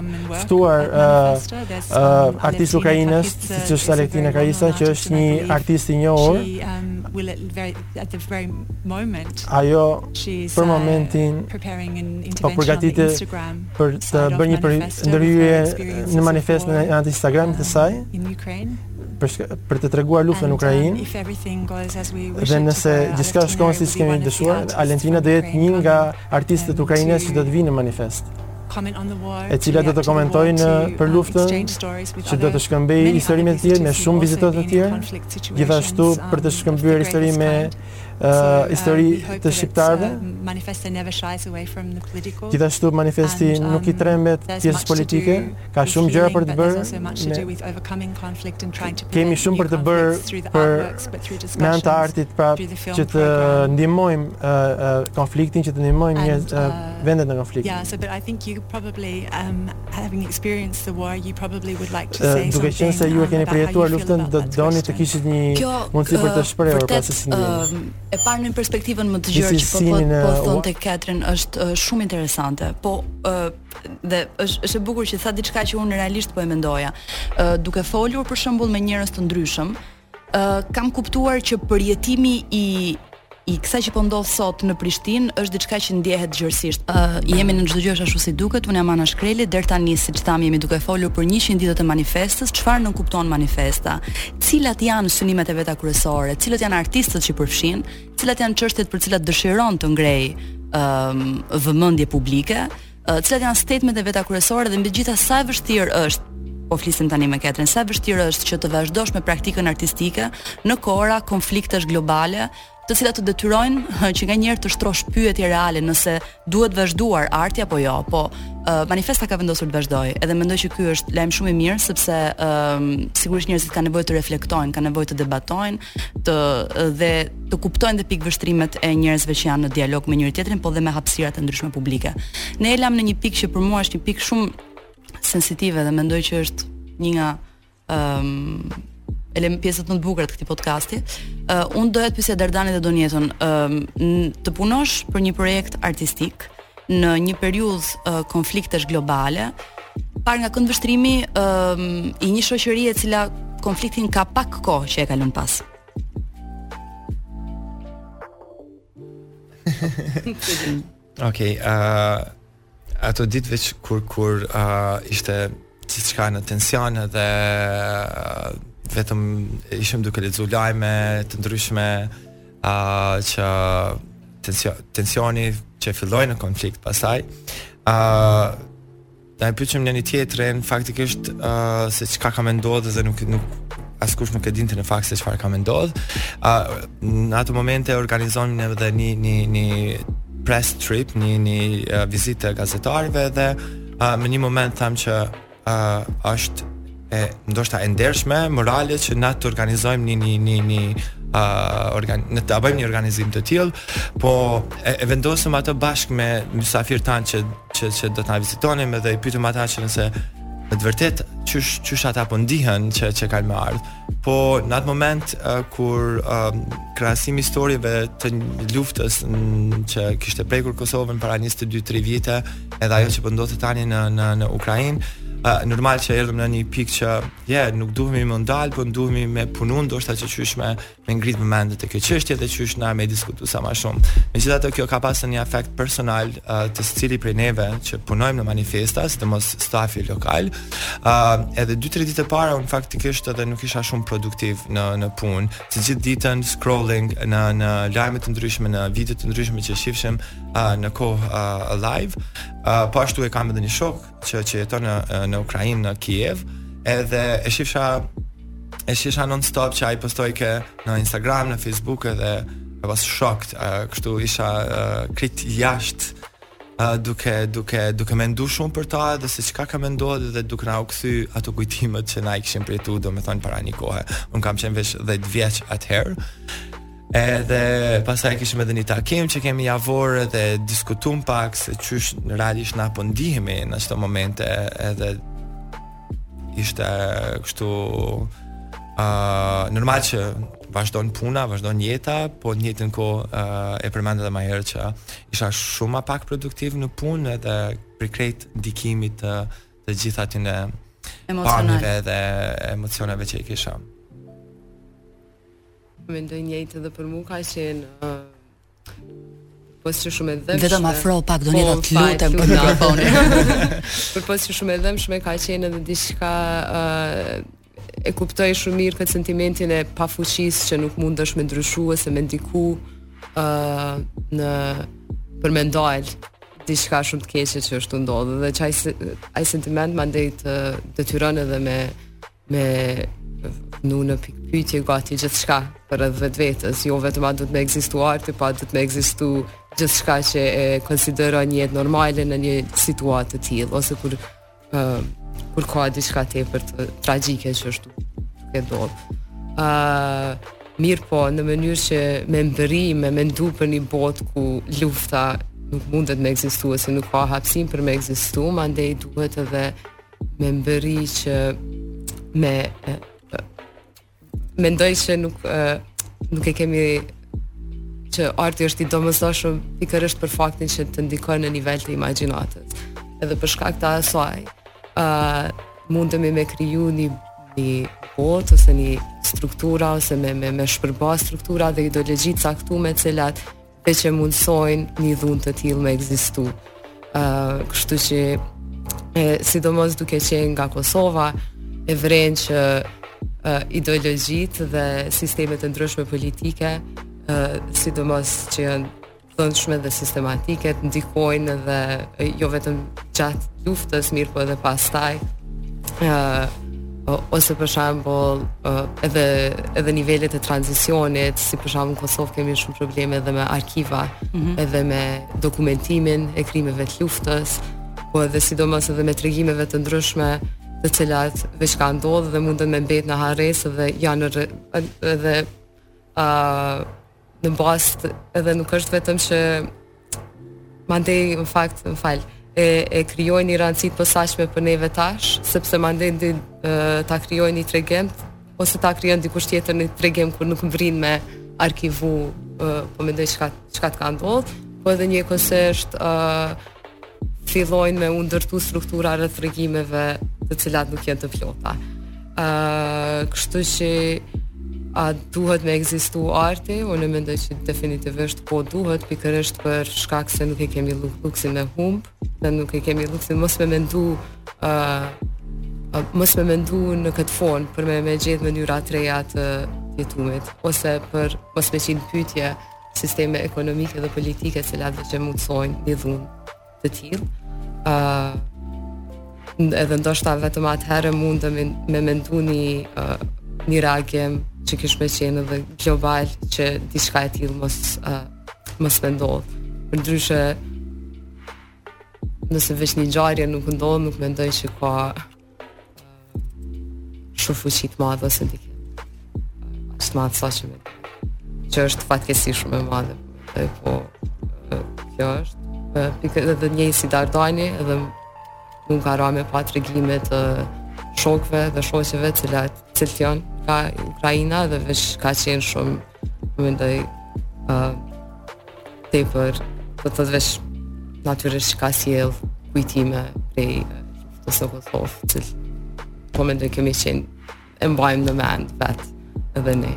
ftuar uh, uh, artistë ukrainas, siç është Alevtina Kakhidze, që është një artist i njohur. Um, Ajo për momentin po përgatitet për të bërë një ndërhyrje në manifest me anë të Instagramit të saj për të treguar luftën në um, Ukrainë. Dhe nëse gjithçka shkon siç kemi dëshiruar, Alevtina do jetë një nga artistët ukrainas që do të vijnë në manifest. e cila do të komentojë për luftën që do të shkëmbejë histori me të tjerë, me shumë vizitorë të tjerë, gjithashtu për të shkëmbyer histori me histori të shqiptarëve. Gjithashtu manifesti nuk i trembet pjesës politike, ka shumë gjëra për të bërë. Kemi shumë për të bërë për me anë të artit pra që të ndihmojmë konfliktin, që të ndihmojmë një uh, vendet në konflikt. Yeah, so but I think you probably um having experienced the war, you probably would like to say something. Duke qenë se ju e um, keni përjetuar luftën, do të doni të kishit një mundësi për të uh, shprehur pas së sini. Um, e parë në perspektivën më të gjerë që po po, po uh, thon tek Katrin është uh, shumë interesante. Po dhe është është e bukur që tha diçka që unë realisht po e mendoja. Duke folur për shembull me njerëz të ndryshëm, kam kuptuar që përjetimi i i kësaj që po ndodh sot në Prishtinë është diçka që ndjehet gjerësisht. Ë uh, jemi në çdo gjë është ashtu si duket, unë jam Ana Shkreli, deri tani siç thamë jemi duke folur për 100 ditët e manifestës, çfarë nënkupton manifesta? Cilat janë synimet e veta kryesore? Cilët janë artistët që përfshin? Cilat janë çështjet për cilat dëshiron të ngrejë ë um, vëmendje publike? cilat janë statement e veta kryesore dhe mbi të gjitha sa e vështirë është po flisim tani me Ketrin, sa e vështirë është që të vazhdosh me praktikën artistike në kohëra konfliktesh globale, të cilat të detyrojnë që nganjëherë të shtrosh pyetje reale nëse duhet vazhduar arti apo jo, po uh, manifesta ka vendosur të vazhdojë. Edhe mendoj që ky është lajm shumë i mirë sepse uh, sigurisht njerëzit kanë nevojë të reflektojnë, kanë nevojë të debatojnë, të dhe të kuptojnë dhe pikëvështrimet e njerëzve që janë në dialog me njëri-tjetrin, po dhe me hapësirat e ndryshme publike. Ne e lamë në një pikë që për mua është një pikë shumë sensitive dhe mendoj që është një nga ëm um, ele pjesët më të bukura të këtij podcasti. Uh, unë doja të pyesja Dardanin dhe Donjetën, ëm um, të punosh për një projekt artistik në një periudhë uh, konfliktesh globale, parë nga këndvështrimi um, i një shoqërie e cila konfliktin ka pak kohë që e ka lënë pas. Okej, okay, uh, ato ditë veç kur kur uh, ishte diçka në tension dhe uh, vetëm ishim duke lexu lajme të ndryshme a uh, që tension, tensioni që filloi në konflikt pastaj a uh, Na e pytëm njëri-tjetrin faktikisht ë uh, se çka ka me ndodh dhe nuk nuk askush nuk e dinte në fakt se çfarë ka me ndodh. Ë uh, në atë moment e organizojmë ne edhe një një një press trip, një një uh, vizitë gazetarëve dhe uh, në një moment tham që ë uh, është e ndoshta e ndershme morale që na të organizojmë një një një një a uh, organ në të bëjmë një organizim të tillë, po e, e vendosëm atë bashkë me mysafirët tanë që që që do të na vizitonin dhe i pyetëm ata që nëse në të vërtetë qysh qysh ata po ndihen që që kanë me ardh. Po në atë moment uh, kur uh, krahasimi i historive të luftës në, që kishte prekur Kosovën para 22-3 vite, edhe ajo që po ndodhte tani në në në Ukrainë, uh, normal që erdhëm në një pikë që je yeah, nuk duhemi me u ndal, po duhemi me punu ndoshta që qysh me Me ngrit vëmendjen te kjo çështje dhe qysh na me diskutu sa më shumë. Megjithatë kjo ka pasur një efekt personal uh, te secili prej neve që punojmë në Manifesta, sidomos stafi lokal. ë uh, edhe 2-3 ditë para un faktikisht edhe nuk isha shumë produktiv në në punë. Të gjithë ditën scrolling në në lajme të ndryshme, në video të ndryshme që shifshim uh, në kohë uh, live. ë uh, po ashtu e kam edhe një shok që që jeton në në Ukrainë në Kiev, edhe e shifsha e shifsha non stop që ai postojke në Instagram, në Facebook edhe I was shocked, kështu isha krejt jashtë duke duke duke mendu shumë për ta dhe se çka ka me ndodh dhe duke na u kthy ato kujtimet që na i kishim përjetu domethën para një kohe. Un kam qenë veç 10 vjeç atëherë. Edhe pastaj kishim edhe një takim që kemi javor edhe diskutum pak se qysh në realisht na po ndihemi në qëto momente edhe ishte kështu uh, normal që vazhdon puna, vazhdon jeta, po në njëjtën kohë uh, e përmenda edhe ma herët që isha shumë ma pak produktiv në punë edhe prej krejt ndikimit të, të gjitha atyne pamjeve dhe emocioneve që i kisha. Mendoj njëjtë edhe për mua ka qenë përpos që shumë e dhimbshme. Vetëm afro pak Donjeta po, të lutem për mikrofonin. përpos që shumë e dhimbshme ka qenë edhe diçka ë uh, e kuptoj shumë mirë këtë sentimentin e pafuqisë që nuk mundesh me ndryshu ose me ndiku ë uh, në për me ndal diçka shumë të keqe që është tu ndodh edhe qaj ai sentiment mandej të detyron edhe me me vënë në pikëpyetje gati gjithçka prej edhe vetvetes, jo vetëm a duhet me ekzistu arti, po a duhet me ekzistu gjithçka që e konsideron një jetë normale në një situatë të tillë, ose kur, uh, kur ka diçka tepër tragjike që është tu ndodh. Uh, mirëpo, në mënyrë që me mbërri, me mendu për një botë ku lufta nuk mundet me ekzistu, ose nuk ka hapsinë për me ekzistu, mandej duhet edhe me mbërri që me mendoj që nuk nuk e kemi që arti është i domosdoshëm pikërisht për faktin që të ndikon në nivel të imagjinatës. Edhe për shkak të asaj, ë uh, mundemi me kriju një një botë ose një struktura ose me me me shpërbë struktura dhe ideologji të caktume me të cilat dhe që e mundësojnë një dhunë të tillë me ekzistu. Uh, kështu që, e, sidomos duke qenë nga Kosova, e vren që uh, ideologjitë dhe sistemet e ndryshme politike, uh, sidomos që janë të dhunshme dhe sistematike të ndikojnë dhe jo vetëm gjatë luftës mirëpo edhe pastaj. Uh, ose për shembull edhe edhe nivelet e tranzicionit, si për shembull në Kosovë kemi shumë probleme edhe me arkiva, mm -hmm. edhe me dokumentimin e krimeve të luftës, po edhe sidomos edhe me tregimeve të ndryshme të cilat veç ka ndodhë dhe mundën me mbet në harresë dhe janë edhe uh, në bast edhe nuk është vetëm që mandej në fakt në fal e e krijojnë një rëndësi të posaçme për neve tash, sepse mandej ta krijojnë një tregim ose ta krijojnë dikush tjetër një tregim kur nuk mbrin me arkivu po mendoj çka të ka ndodhë, po edhe një kusht është fillojnë me u ndërtu struktura rreth tregimeve të cilat nuk janë të plota. ë uh, kështu që a duhet me ekzistu arti, unë mendoj që definitivisht po duhet pikërisht për shkak se nuk e kemi luksin me humb, dhe nuk e kemi luksin mos me mendu ë uh, mos me mendu në këtë formë për me me gjetë mënyra të reja të jetuarit ose për mos me qenë pyetje sisteme ekonomike dhe politike cilat që mundësojnë një dhunë të tillë. Uh, edhe ndoshta vetëm atëherë mundëm me mendu një, uh, një reagim që kish me qenë dhe global që diçka e tillë mos, uh, mos me ndodhë. Përndryshe, nëse veç një ngjarje nuk ndodhë, nuk mendoj që ka Shumë fuqi t'madhe ose nuk kemi. Së ma të sa që me Që është fatkeqësi shumë e madhe. Dhe po, kjo është. Pikë edhe njëjtë si Dardani, edhe më ka ra me pat regjime të shokve dhe shoqeve të cilat janë ka Ukraina dhe veç ka qenë shumë Mendoj ë uh, tepër t'thotë veç natyrisht që ka sjell kujtime prej luftës së Kosovës, që po mendoj kemi qenë e mbajmë në mend vet edhe ne.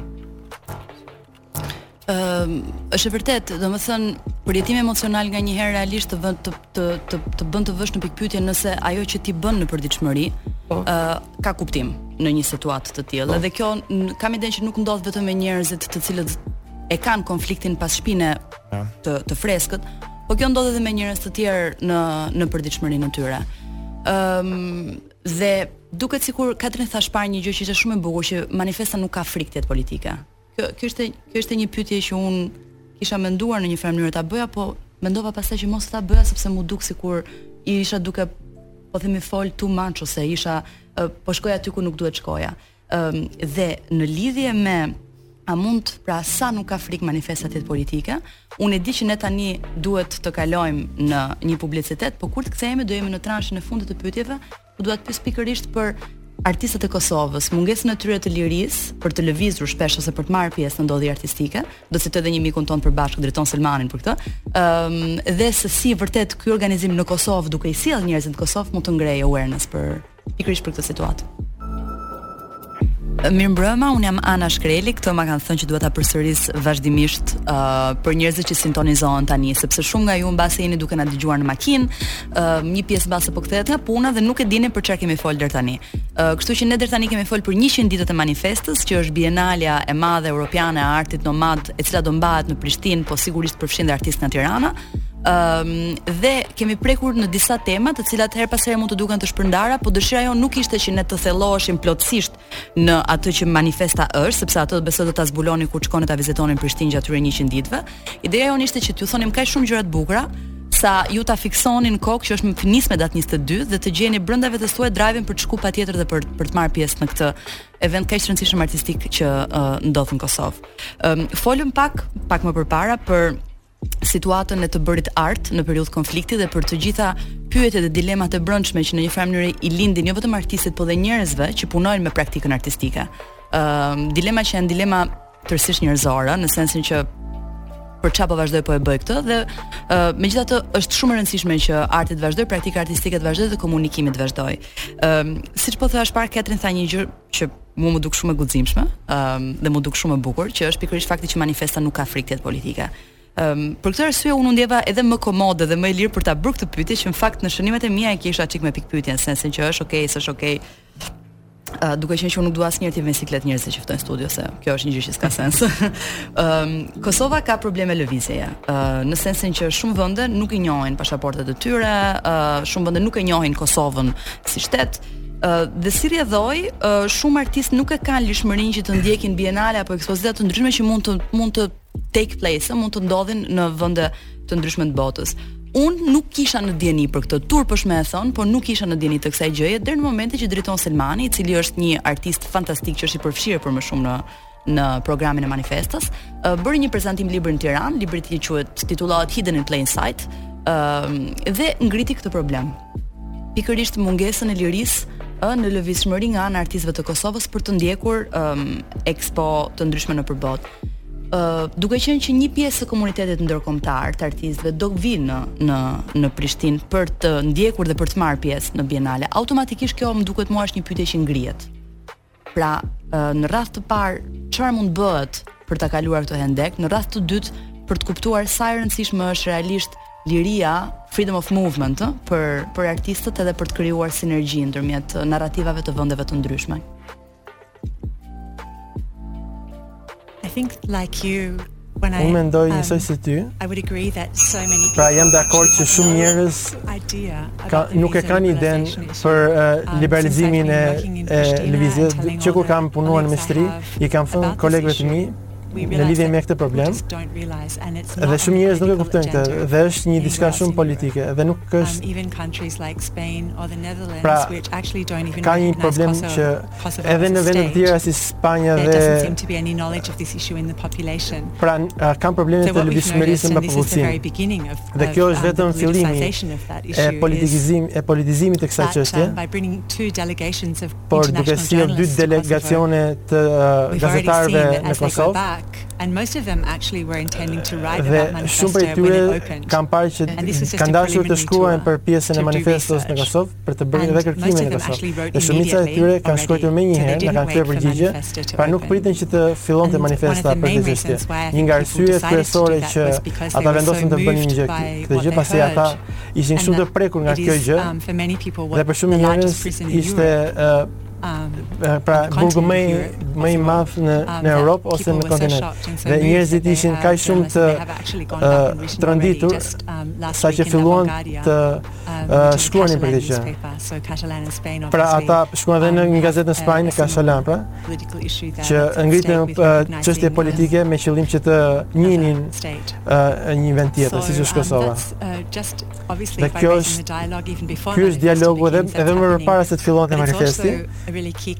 Ëm, uh, është e vërtetë, domethënë përjetimi emocional nganjëherë realisht të vën të të të të bën të vësh në pikpyetje nëse ajo që ti bën në përditshmëri po. ë uh, ka kuptim në një situatë të tillë. Po. Dhe kjo kam idenë që nuk ndodh vetëm me njerëzit të cilët e kanë konfliktin pas shpine ja. të të freskët, po kjo ndodh edhe me njerëz të tjerë në në përditshmërinë e tyre. Ëm um, dhe duket sikur Katrin tha më parë një gjë që ishte shumë e bukur që Manifesta nuk ka frikë t'jetë politike. Kjo kjo ishte kjo ishte një pyetje që unë kisha menduar në një farë mënyrë ta bëja, po mendova pastaj që mos ta bëja sepse m'u duk sikur isha duke po themi fol too much ose isha po shkoja aty ku nuk duhet t'shkoja. Ëm um, dhe në lidhje me a mund pra sa nuk ka frikë Manifesta t'jetë politike, unë e di që ne tani duhet të kalojmë në një publicitet, po kur të kthehemi do jemi në transhin e fundit të pyetjeve, Unë dua të pyes pikërisht për artistët e Kosovës, mungesën e tyre të lirisë për të lëvizur shpesh ose për të marrë pjesë në ndodhi artistike. Do të citoj edhe një mikun tonë të përbashkët Driton Selmanin për këtë. Ëm um, dhe se si vërtet ky organizim në Kosovë duke i sjell njerëzit në Kosovë mund të ngrejë awareness për pikërisht për këtë situatë. Mirëmbrëma, unë jam Ana Shkreli, këto ma kanë thënë që duhet ta përsëris vazhdimisht uh, për njerëzit që sintonizohen tani, sepse shumë nga ju mbase jeni duke na dëgjuar në makinë, uh, një pjesë mbase po kthehet nga puna dhe nuk e dini për çfarë kemi folur deri tani. Uh, kështu që ne deri tani kemi folur për 100 ditët e Manifestës, që është Bienalja e Madhe Europiane e Artit Nomad, e cila do mbahet në Prishtinë, po sigurisht përfshin dhe artistë nga Tirana. Ëm um, dhe kemi prekur në disa tema, të cilat herë pas here mund të duken të shpërndara, por dëshira jonë nuk ishte që ne të thelloheshim plotësisht në atë që Manifesta është, sepse atë besoj do ta zbuloni kur shkoni ta vizitoni Prishtinë gjatë këtyre 100 ditëve. Ideja jonë ishte që t'ju thonim kaq shumë gjëra të bukura, sa ju ta fiksoni në kokë që është që nis me datë 22 dhe të gjeni brenda vetes tuaj drive-in për të shku patjetër dhe për për të marrë pjesë në këtë event kaq të rëndësishëm artistik që uh, ndodh në Kosovë. Ëm um, folëm pak pak më përpara për situatën e të bërit art në periudhë konflikti dhe për të gjitha pyetjet e dilemat e brendshme që në një farë mënyre i lindin jo vetëm artistëve, por dhe njerëzve që punojnë me praktikën artistike. Ëm ehm, uh, dilema që janë dilema tërësisht njerëzore në sensin që për çfarë po vazhdoj po e bëj këtë dhe uh, megjithatë është shumë e rëndësishme që arti të vazhdojë, praktika artistike të vazhdojë dhe komunikimi të vazhdojë. Ëm uh, siç po thashë më parë Katrin tha një gjë që mua më duk shumë e guximshme, ëm um, dhe më duk shumë e bukur, që është pikërisht fakti që Manifesta nuk ka frikë të jetë politike. Ëm um, për këtë arsye u ndjeva edhe më komode dhe më e lirë për ta bërë këtë pyetje që në fakt në shënimet e mia e kisha çik me pikëpyetje, në sensin që është okay, s'është okay. Uh, duke qenë që unë nuk dua asnjëherë të vë në siklet njerëz që ftoj në studio se kjo është një gjë që s'ka sens. Ëm um, Kosova ka probleme lëvizjeje. Ë uh, në sensin që shumë vende nuk i njohin pasaportat e tyre, ë uh, shumë vende nuk e njohin Kosovën si shtet, dhe si rrjedhojë, uh, shumë artistë nuk e kanë lirshmërinë që të ndjekin bienale apo ekspozita të ndryshme që mund të mund të take place, mund të ndodhin në vende të ndryshme të botës. Unë nuk isha në dijeni për këtë, turp është me e thënë, por nuk isha në dijeni të kësaj gjëje deri në momentin që Driton Selmani, i cili është një artist fantastik që është i përfshirë për më shumë në në programin e Manifestës, uh, bëri një prezantim libri në Tiranë, libri i tij quhet titullohet Hidden in Plain Sight, uh, dhe ngriti këtë problem. Pikërisht mungesën e lirisë ë në lëvizshmëri nga ana e artistëve të Kosovës për të ndjekur um, ekspo të ndryshme nëpër botë. Ë uh, duke qenë që një pjesë e komunitetit ndërkombëtar të artistëve do vinë në në në Prishtinë për të ndjekur dhe për të marrë pjesë në Bienale, automatikisht kjo më duket mua është një pyetje që ngrihet. Pra, në radhë të parë çfarë mund bëhet për ta kaluar këtë hendek, në radhë të dytë për të kuptuar sa e rëndësishme është realisht liria, freedom of movement ë, për për artistët edhe për të krijuar sinergji ndërmjet narrativave të vendeve të ndryshme. I think like you when I Unë mendoj um, njësoj si ty. I would agree that so many Pra jam dakord që shumë njerëz ka nuk e kanë iden për uh, um, liberalizimin e, e lëvizjes që kur kam punuar në Mistri, i kam thënë kolegëve të mi në lidhje me këtë problem. Dhe shumë njerëz nuk e kuptojnë këtë dhe është një diçka shumë politike dhe nuk um, është Pra ka një problem që Edhe në vende të tjera si Spanja dhe pra kanë probleme të lëvizshmërisë me popullsinë. Dhe kjo është vetëm fillimi e politikizimit e politizimit të kësaj çështje. Por duke sjell dy delegacione të gazetarëve në Kosovë dhe shumë prej tyre kam parë që kanë dashur të shkruajnë për pjesën e Manifestos në Kosovë. për të bërë edhe kërkime në Kosovë. Dhe shumica e tyre kanë shkruar menjëherë, na kanë kthyer përgjigje, pra nuk pritën që të fillonte Manifesta për këtë çështje. Një nga arsyet kryesore që ata vendosën të bënin një gjë këtë gjë pasi ata ishin shumë të prekur nga kjo gjë. Um, dhe për shumë njerëz ishte Um, eh, pra burgu më më i madh në um, në Europë ose në kontinent. Dhe njerëzit ishin kaq shumë të eh, tronditur um, saqë filluan të shkruanin për këtë gjë. Pra ata shkruan dhe në një gazetë në Spanjë, Katalan, pra, që ngritën çështje politike me qëllim që të njihnin një vend tjetër, siç është Kosova. Dhe kjo është ky është dialogu edhe edhe më parë se të fillonte manifesti.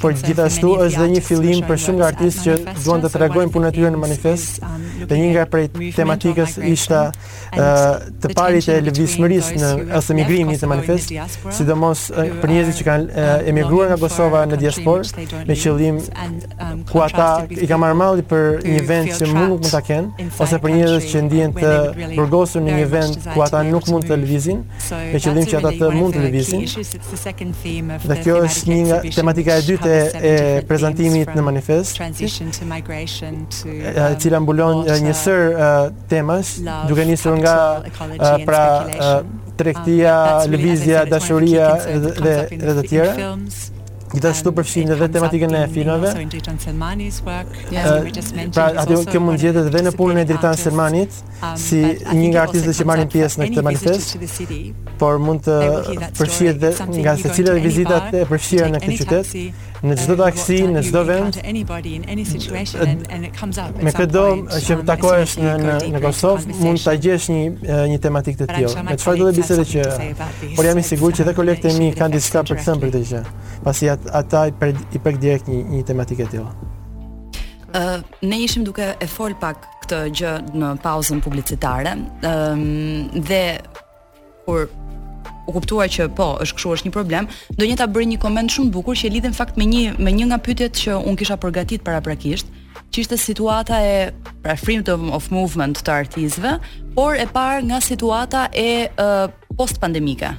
Por gjithashtu është dhe një fillim për shumë artistë që duan të tregojnë punën e tyre në manifest. Dhe një nga prej tematikës ishte të parit e lëvizshmërisë në ose migrimit të manifest, sidomos për njerëzit që kanë emigruar nga Kosova në diasporë me qëllim um, ku ata i ka marrë malli për një vend që mund nuk mund ta kenë ose për njerëz që ndihen të burgosur në një vend ku ata nuk mund të lëvizin, me qëllim që ata të mund të lëvizin. Dhe kjo është një nga tematika e dytë e prezantimit në manifest, e cila mbulon një sërë temash, duke nisur nga pra tregtia, lëvizja, dashuria dhe dhe të tjera. Gjithashtu përfshin edhe tematikën e filmave. Pra aty kjo mund të gjendet edhe në punën e Dritan Selmanit si një nga artistët që marrin pjesë në këtë manifest. Por mund të përfshihet edhe nga secila vizitat e përfshira në këtë qytet. Në çdo taksi, në çdo vend, me këdo që të takohesh në, në, në Kosovë, mund ta gjesh një, një tematikë të tillë. Me çfarëdo bisede që, por jam i sigurt që dhe kolegët e mi kanë diçka për të thënë për këtë gjë, pasi at, ata i, per, i prek direkt një, një tematikë e tillë. Uh, ne ishim duke e fol pak këtë gjë në pauzën publicitare um, dhe kur u kuptua që po, është kështu, është një problem. Donjeta bëri një koment shumë bukur që lidhet në fakt me një me një nga pyetjet që unë kisha përgatit paraprakisht, që ishte situata e pra freedom of movement të artistëve, por e parë nga situata e uh, post pandemike.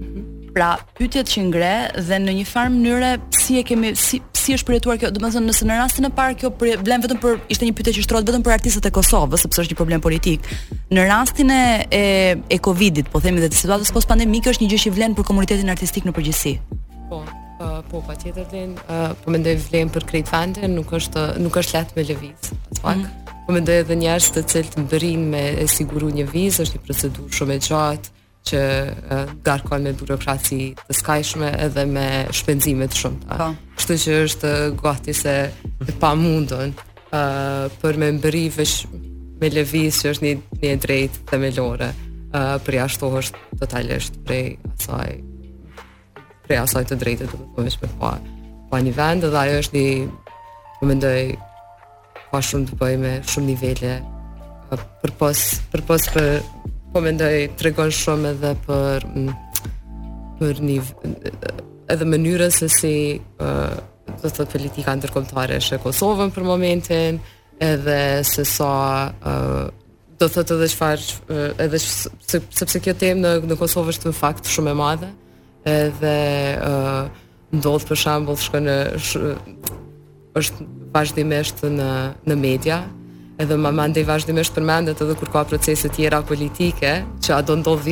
Mhm. Pra, pyetjet që ngre dhe në një farë mënyre si e kemi si si është përjetuar kjo, domethënë nëse në rastin e parë kjo për vlen vetëm për ishte një pyetje që shtrohet vetëm për artistët e Kosovës, sepse është një problem politik. Në rastin e e, e Covidit, po themi dhe të situatës post pandemike është një gjë që vlen për komunitetin artistik në përgjithësi. Po, uh, po patjetër vlen, uh, po mendoj vlen për krejt vendin, nuk është nuk është lehtë me lëviz. Fakt. Mm -hmm. Po mendoj edhe njerëz të cilët mbërrin me e siguru një vizë, është një procedurë shumë e gjatë që ngarkon me burokraci të skajshme edhe me shpenzime të shumta. Po. Kështu që është gati se e pamundur uh, për me mbërri veç me lëviz që është një, një e drejtë themelore uh, përjashtohesh totalisht prej asaj prej asaj të drejte veç me pa pa një vend dhe ajo është një po mendoj ka shumë të bëjë me shumë nivele përpos përpos për po mendoj tregon shumë edhe për për një edhe mënyrën se si uh, do të thotë politika ndërkombëtare sheh Kosovën për momentin edhe se sa uh, do të thotë edhe çfarë edhe sepse kjo temë në në Kosovë është në fakt shumë e madhe edhe ë uh, ndodh për shembull shkon në sh, është vazhdimisht në në media edhe më mandej vazhdimisht përmendet edhe kur ka procese të tjera politike që a do ndodh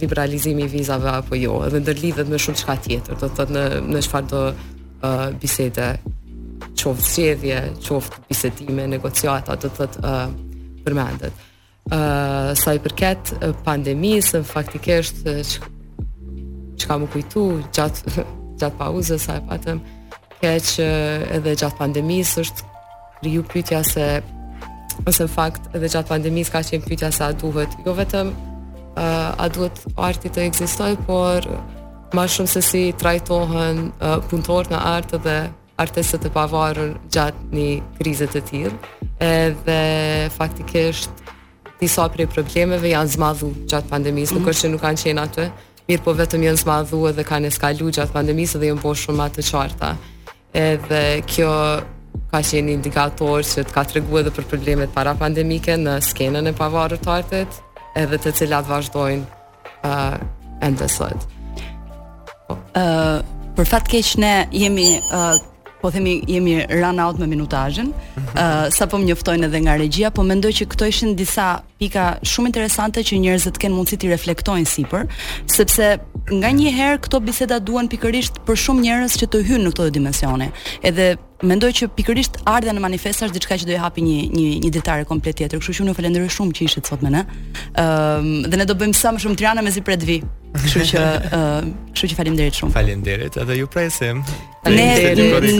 liberalizimi i vizave apo jo edhe ndërlidhet me shumë çka tjetër do të thotë në në çfarëdo uh, bisede, qoftë zgjedhje, qoftë bisedime, negociata, do të thotë uh, përmendet. Uh, sa i përket pandemisë, faktikisht çka m'u kujtu gjatë gjatë pauzës sa e patëm keq edhe gjatë pandemisë është kriju pyetja se ose në fakt edhe gjatë pandemisë ka qenë pyetja se a duhet jo vetëm uh, a duhet arti të ekzistojë, por më shumë se si trajtohen uh, punëtorët në art dhe artistët e pavarur gjatë një krize të tillë. Edhe faktikisht disa prej problemeve janë zmadhu gjatë pandemisë, mm -hmm. nuk është që nuk kanë qenë aty, mirëpo vetëm janë zmadhu edhe kanë eskalu gjatë pandemisë dhe janë bërë shumë më të qarta. Edhe kjo ka qenë një indikator që të ka tregu edhe për problemet parapandemike në skenën e pavarur të artit, edhe të cilat vazhdojnë uh, ende sot. Po. Uh, për fat keq ne jemi uh, po themi jemi run out me minutazhin. Ëh, mhm. uh, sapo më njoftojnë edhe nga regjia, po mendoj që këto ishin disa pika shumë interesante që njerëzit të kenë mundësi të reflektojnë sipër, sepse nganjëherë këto biseda duhen pikërisht për shumë njerëz që të hyjnë në këto dimensione. Edhe mendoj që pikërisht ardhja në Manifesta është diçka që do i hapi një një një detare komplet tjetër. Kështu që unë ju falenderoj shumë që ishit sot me ne. Ëm ehm, um, dhe ne do bëjmë sa më shumë Tirana mezi pret të vijë. Kështu që ëm ehm, uh, kështu që faleminderit shumë. Faleminderit, edhe ju presim. Ne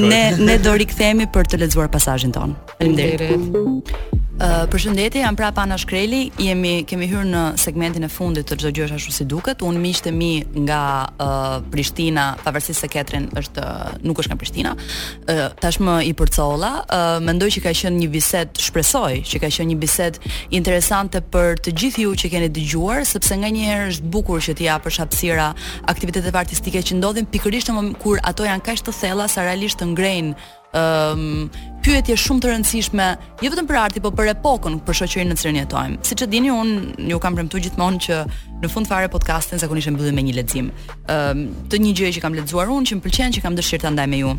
ne ne do rikthehemi për të lexuar pasazhin tonë. Faleminderit. Uh, përshëndetje, jam prapë Ana Shkreli, jemi kemi hyrë në segmentin e fundit të çdo gjë s'është ashtu si duket. Unë miqtë e mi nga uh, Prishtina, pavarësisht se Ketrin është uh, nuk është nga Prishtina, uh, tashmë i përcolla, uh, mendoj që ka qenë një bisedë, shpresoj që ka qenë një bisedë interesante për të gjithë ju që keni dëgjuar, sepse nganjëherë është bukur që t'i japësh hapësira aktiviteteve artistike që ndodhin pikërisht në moment kur ato janë kaq të thella sa realisht të ngrejnë ëm um, pyetje shumë të rëndësishme, jo vetëm për artin, por për epokën, për shoqërinë në të cilën jetojmë. Siç e dini, unë ju kam premtuar gjithmonë që në fund fare podcastin zakonisht e mbyllim me një lexim. Ëm um, të një gjëje që kam lexuar unë, që më pëlqen, që kam dëshirë ta ndaj me ju.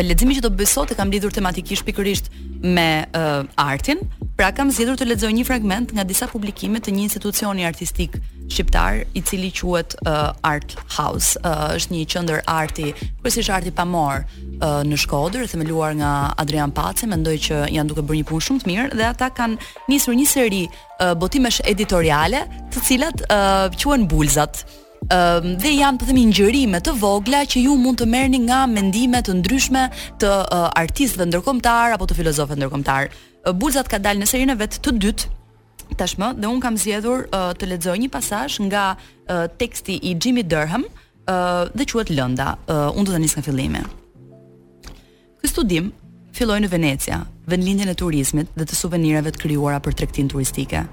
Leximi që do të bëj sot e kam lidhur tematikisht pikërisht me uh, artin. Pra kam zgjedhur të lexoj një fragment nga disa publikime të një institucioni artistik shqiptar, i cili quhet uh, Art House. Uh, është një qendër arti, kryesisht arti pamor uh, në Shkodër, themeluar nga Adrian Paci, mendoj që janë duke bërë një punë shumë të mirë dhe ata kanë nisur një seri uh, botimesh editoriale, të cilat uh, quhen Bulzat um, dhe janë po themi ngjërime të vogla që ju mund të merrni nga mendime të ndryshme të uh, artistëve ndërkombëtarë apo të filozofëve ndërkombëtarë. Uh, Bulzat ka dalë në serinë e vet të dytë tashmë dhe un kam zgjedhur uh, të lexoj një pasazh nga uh, teksti i Jimmie Durham uh, dhe quhet Lënda. Uh, un do ta nis nga fillimi. Ky studim filloi në Venecia, vendlindjen e turizmit dhe të suvenirave të krijuara për tregtinë turistike.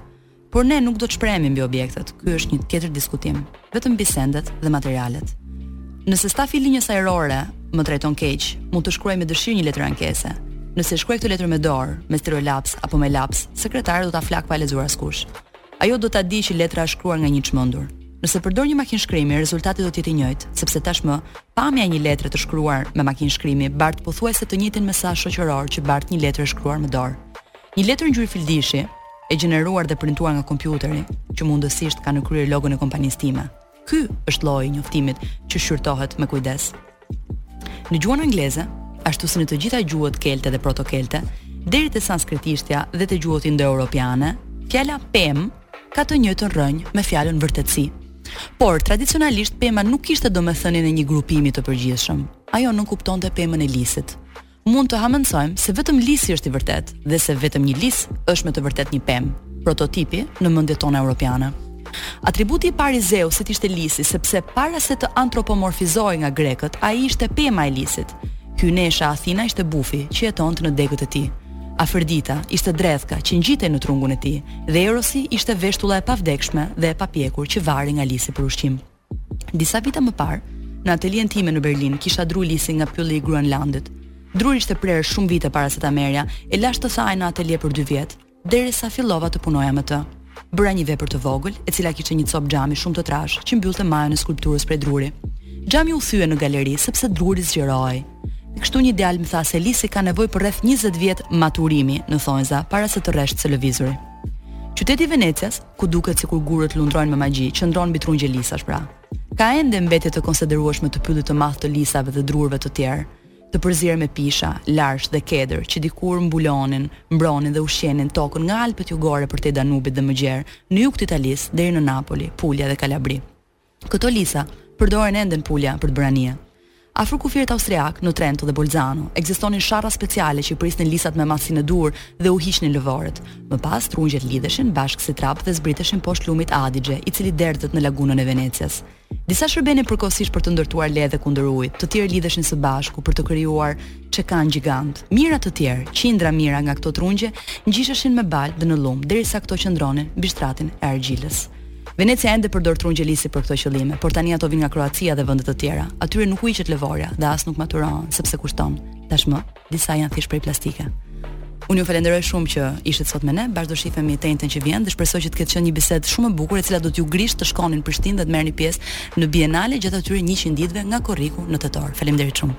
Por ne nuk do të shprehemi mbi objektet. Ky është një tjetër diskutim. vetëm mbi sendet dhe materialet. Nëse stafi i linjës ajrore më trajton keq, mund të shkruaj me dëshirë një letër ankese. Nëse e shkruaj këtë letër me dorë, me stirolaps apo me laps, sekretarja do ta flakë pa e lexuar askush. Ajo do ta dijë që letra është shkruar nga një i çmendur. Nëse përdor një makinë shkrimi, rezultati do të jetë i njëjtë, sepse tashmë pamja e një letre të shkruar me makinë shkrimi bart pothuajse të njëjtin mesazh shoqëror që bart një letër e shkruar me dorë. Një letër ngjyrë fildishi, e gjeneruar dhe printuar nga kompjuteri, që mundësisht ka në krye logon e kompanisë time. Ky është lloji i njoftimit që shqyrtohet me kujdes. Në gjuhën angleze, ashtu si në të gjitha gjuhët kelte dhe protokelte, deri te sanskritishtja dhe te gjuhët indoeuropiane, fjala pemë ka të njëjtën rrënjë me fjalën vërtetësi. Por tradicionalisht pema nuk kishte domethënien e një grupimi të përgjithshëm. Ajo nënkuptonte pemën e lisit. mund të hamendësojmë se vetëm lisi është i vërtetë dhe se vetëm një lis është me të vërtetë një pemë, prototipi në mendjet tona europiane. Atributi i parë i Zeusit ishte lisi, sepse para se të antropomorfizohej nga grekët, ai ishte pema e lisit. Hyjnesha Athina ishte bufi, që jetonte në degët e tij. Afërdita ishte dredhka që ngjitej në trungun e tij dhe Erosi ishte veshtulla e pavdekshme dhe e papjekur që varej nga lisi për ushqim. Disa vite më parë, në atelien time në Berlin, kisha dru lisi nga pylli i Grunewaldit. Druri ishte prerë shumë vite para se ta merrja, e lashë të thahej në atelie për dy vjet, derisa fillova të punoja me të. Bëra një vepër të vogël, e cila kishte një copë xhami shumë të trashë, që mbyllte majën e skulpturës prej druri. Xhami u thye në galeri sepse druri zgjerohej. Kështu një djalë më tha se lisi ka nevojë për rreth 20 vjet maturimi në thonjëza para se të reshtë së lëvizuri. Qyteti i Venecias ku duket sikur gurët lundrojnë me magji, qëndron mbi trungje lisash pra. Ka ende mbetje të konsiderueshme të pyllit të madh të lisave dhe drurëve të tjerë, të përzier me pisha, larsh dhe kedër, që dikur mbulonin, mbronin dhe ushqenin tokën nga Alpet jugore përtej Danubit dhe më gjerë, në jug të Italisë, deri në Napoli, Pulja dhe Kalabri. Këto lisa përdoren ende në Pulja për të bërë anije. Afër kufirit austriak, në Trento dhe Bolzano, ekzistonin sharra speciale që i prisnin lisat me masën e duhur dhe u hiqnin lëvoret. Më pas, trungjet lidheshin bashkë si trap dhe zbriteshin poshtë lumit Adixhe, i cili derdhet në lagunën e Venecias. Disa shërbenin përkohësisht për të ndërtuar ledhe kundër ujit, të tjerë lidheshin së bashku për të krijuar çekanë gjigantë. Mijëra të tjerë, qindra mijëra nga këto trungje, ngjisheshin në baltë dhe në llum, derisa këto qëndronin mbi shtratin e argjilës. Venecia ende përdor trungje lisi për këto qëllime, por tani ato vijnë nga Kroacia dhe vende të tjera. Atyre nuk u hiqet lëvorja dhe as nuk maturohen, sepse kushton. Tashmë, disa janë thjesht prej plastike. Unë ju falenderoj shumë që ishit sot me ne. Bashkë do shifemi të enjten që vjen dhe shpresoj që të ketë qenë një bisedë shumë e bukur e cila do t'ju grish të shkoni në Prishtinë dhe të merrni pjesë në Bienale gjatë atyre 100 ditëve nga korriku në tetor. Faleminderit shumë.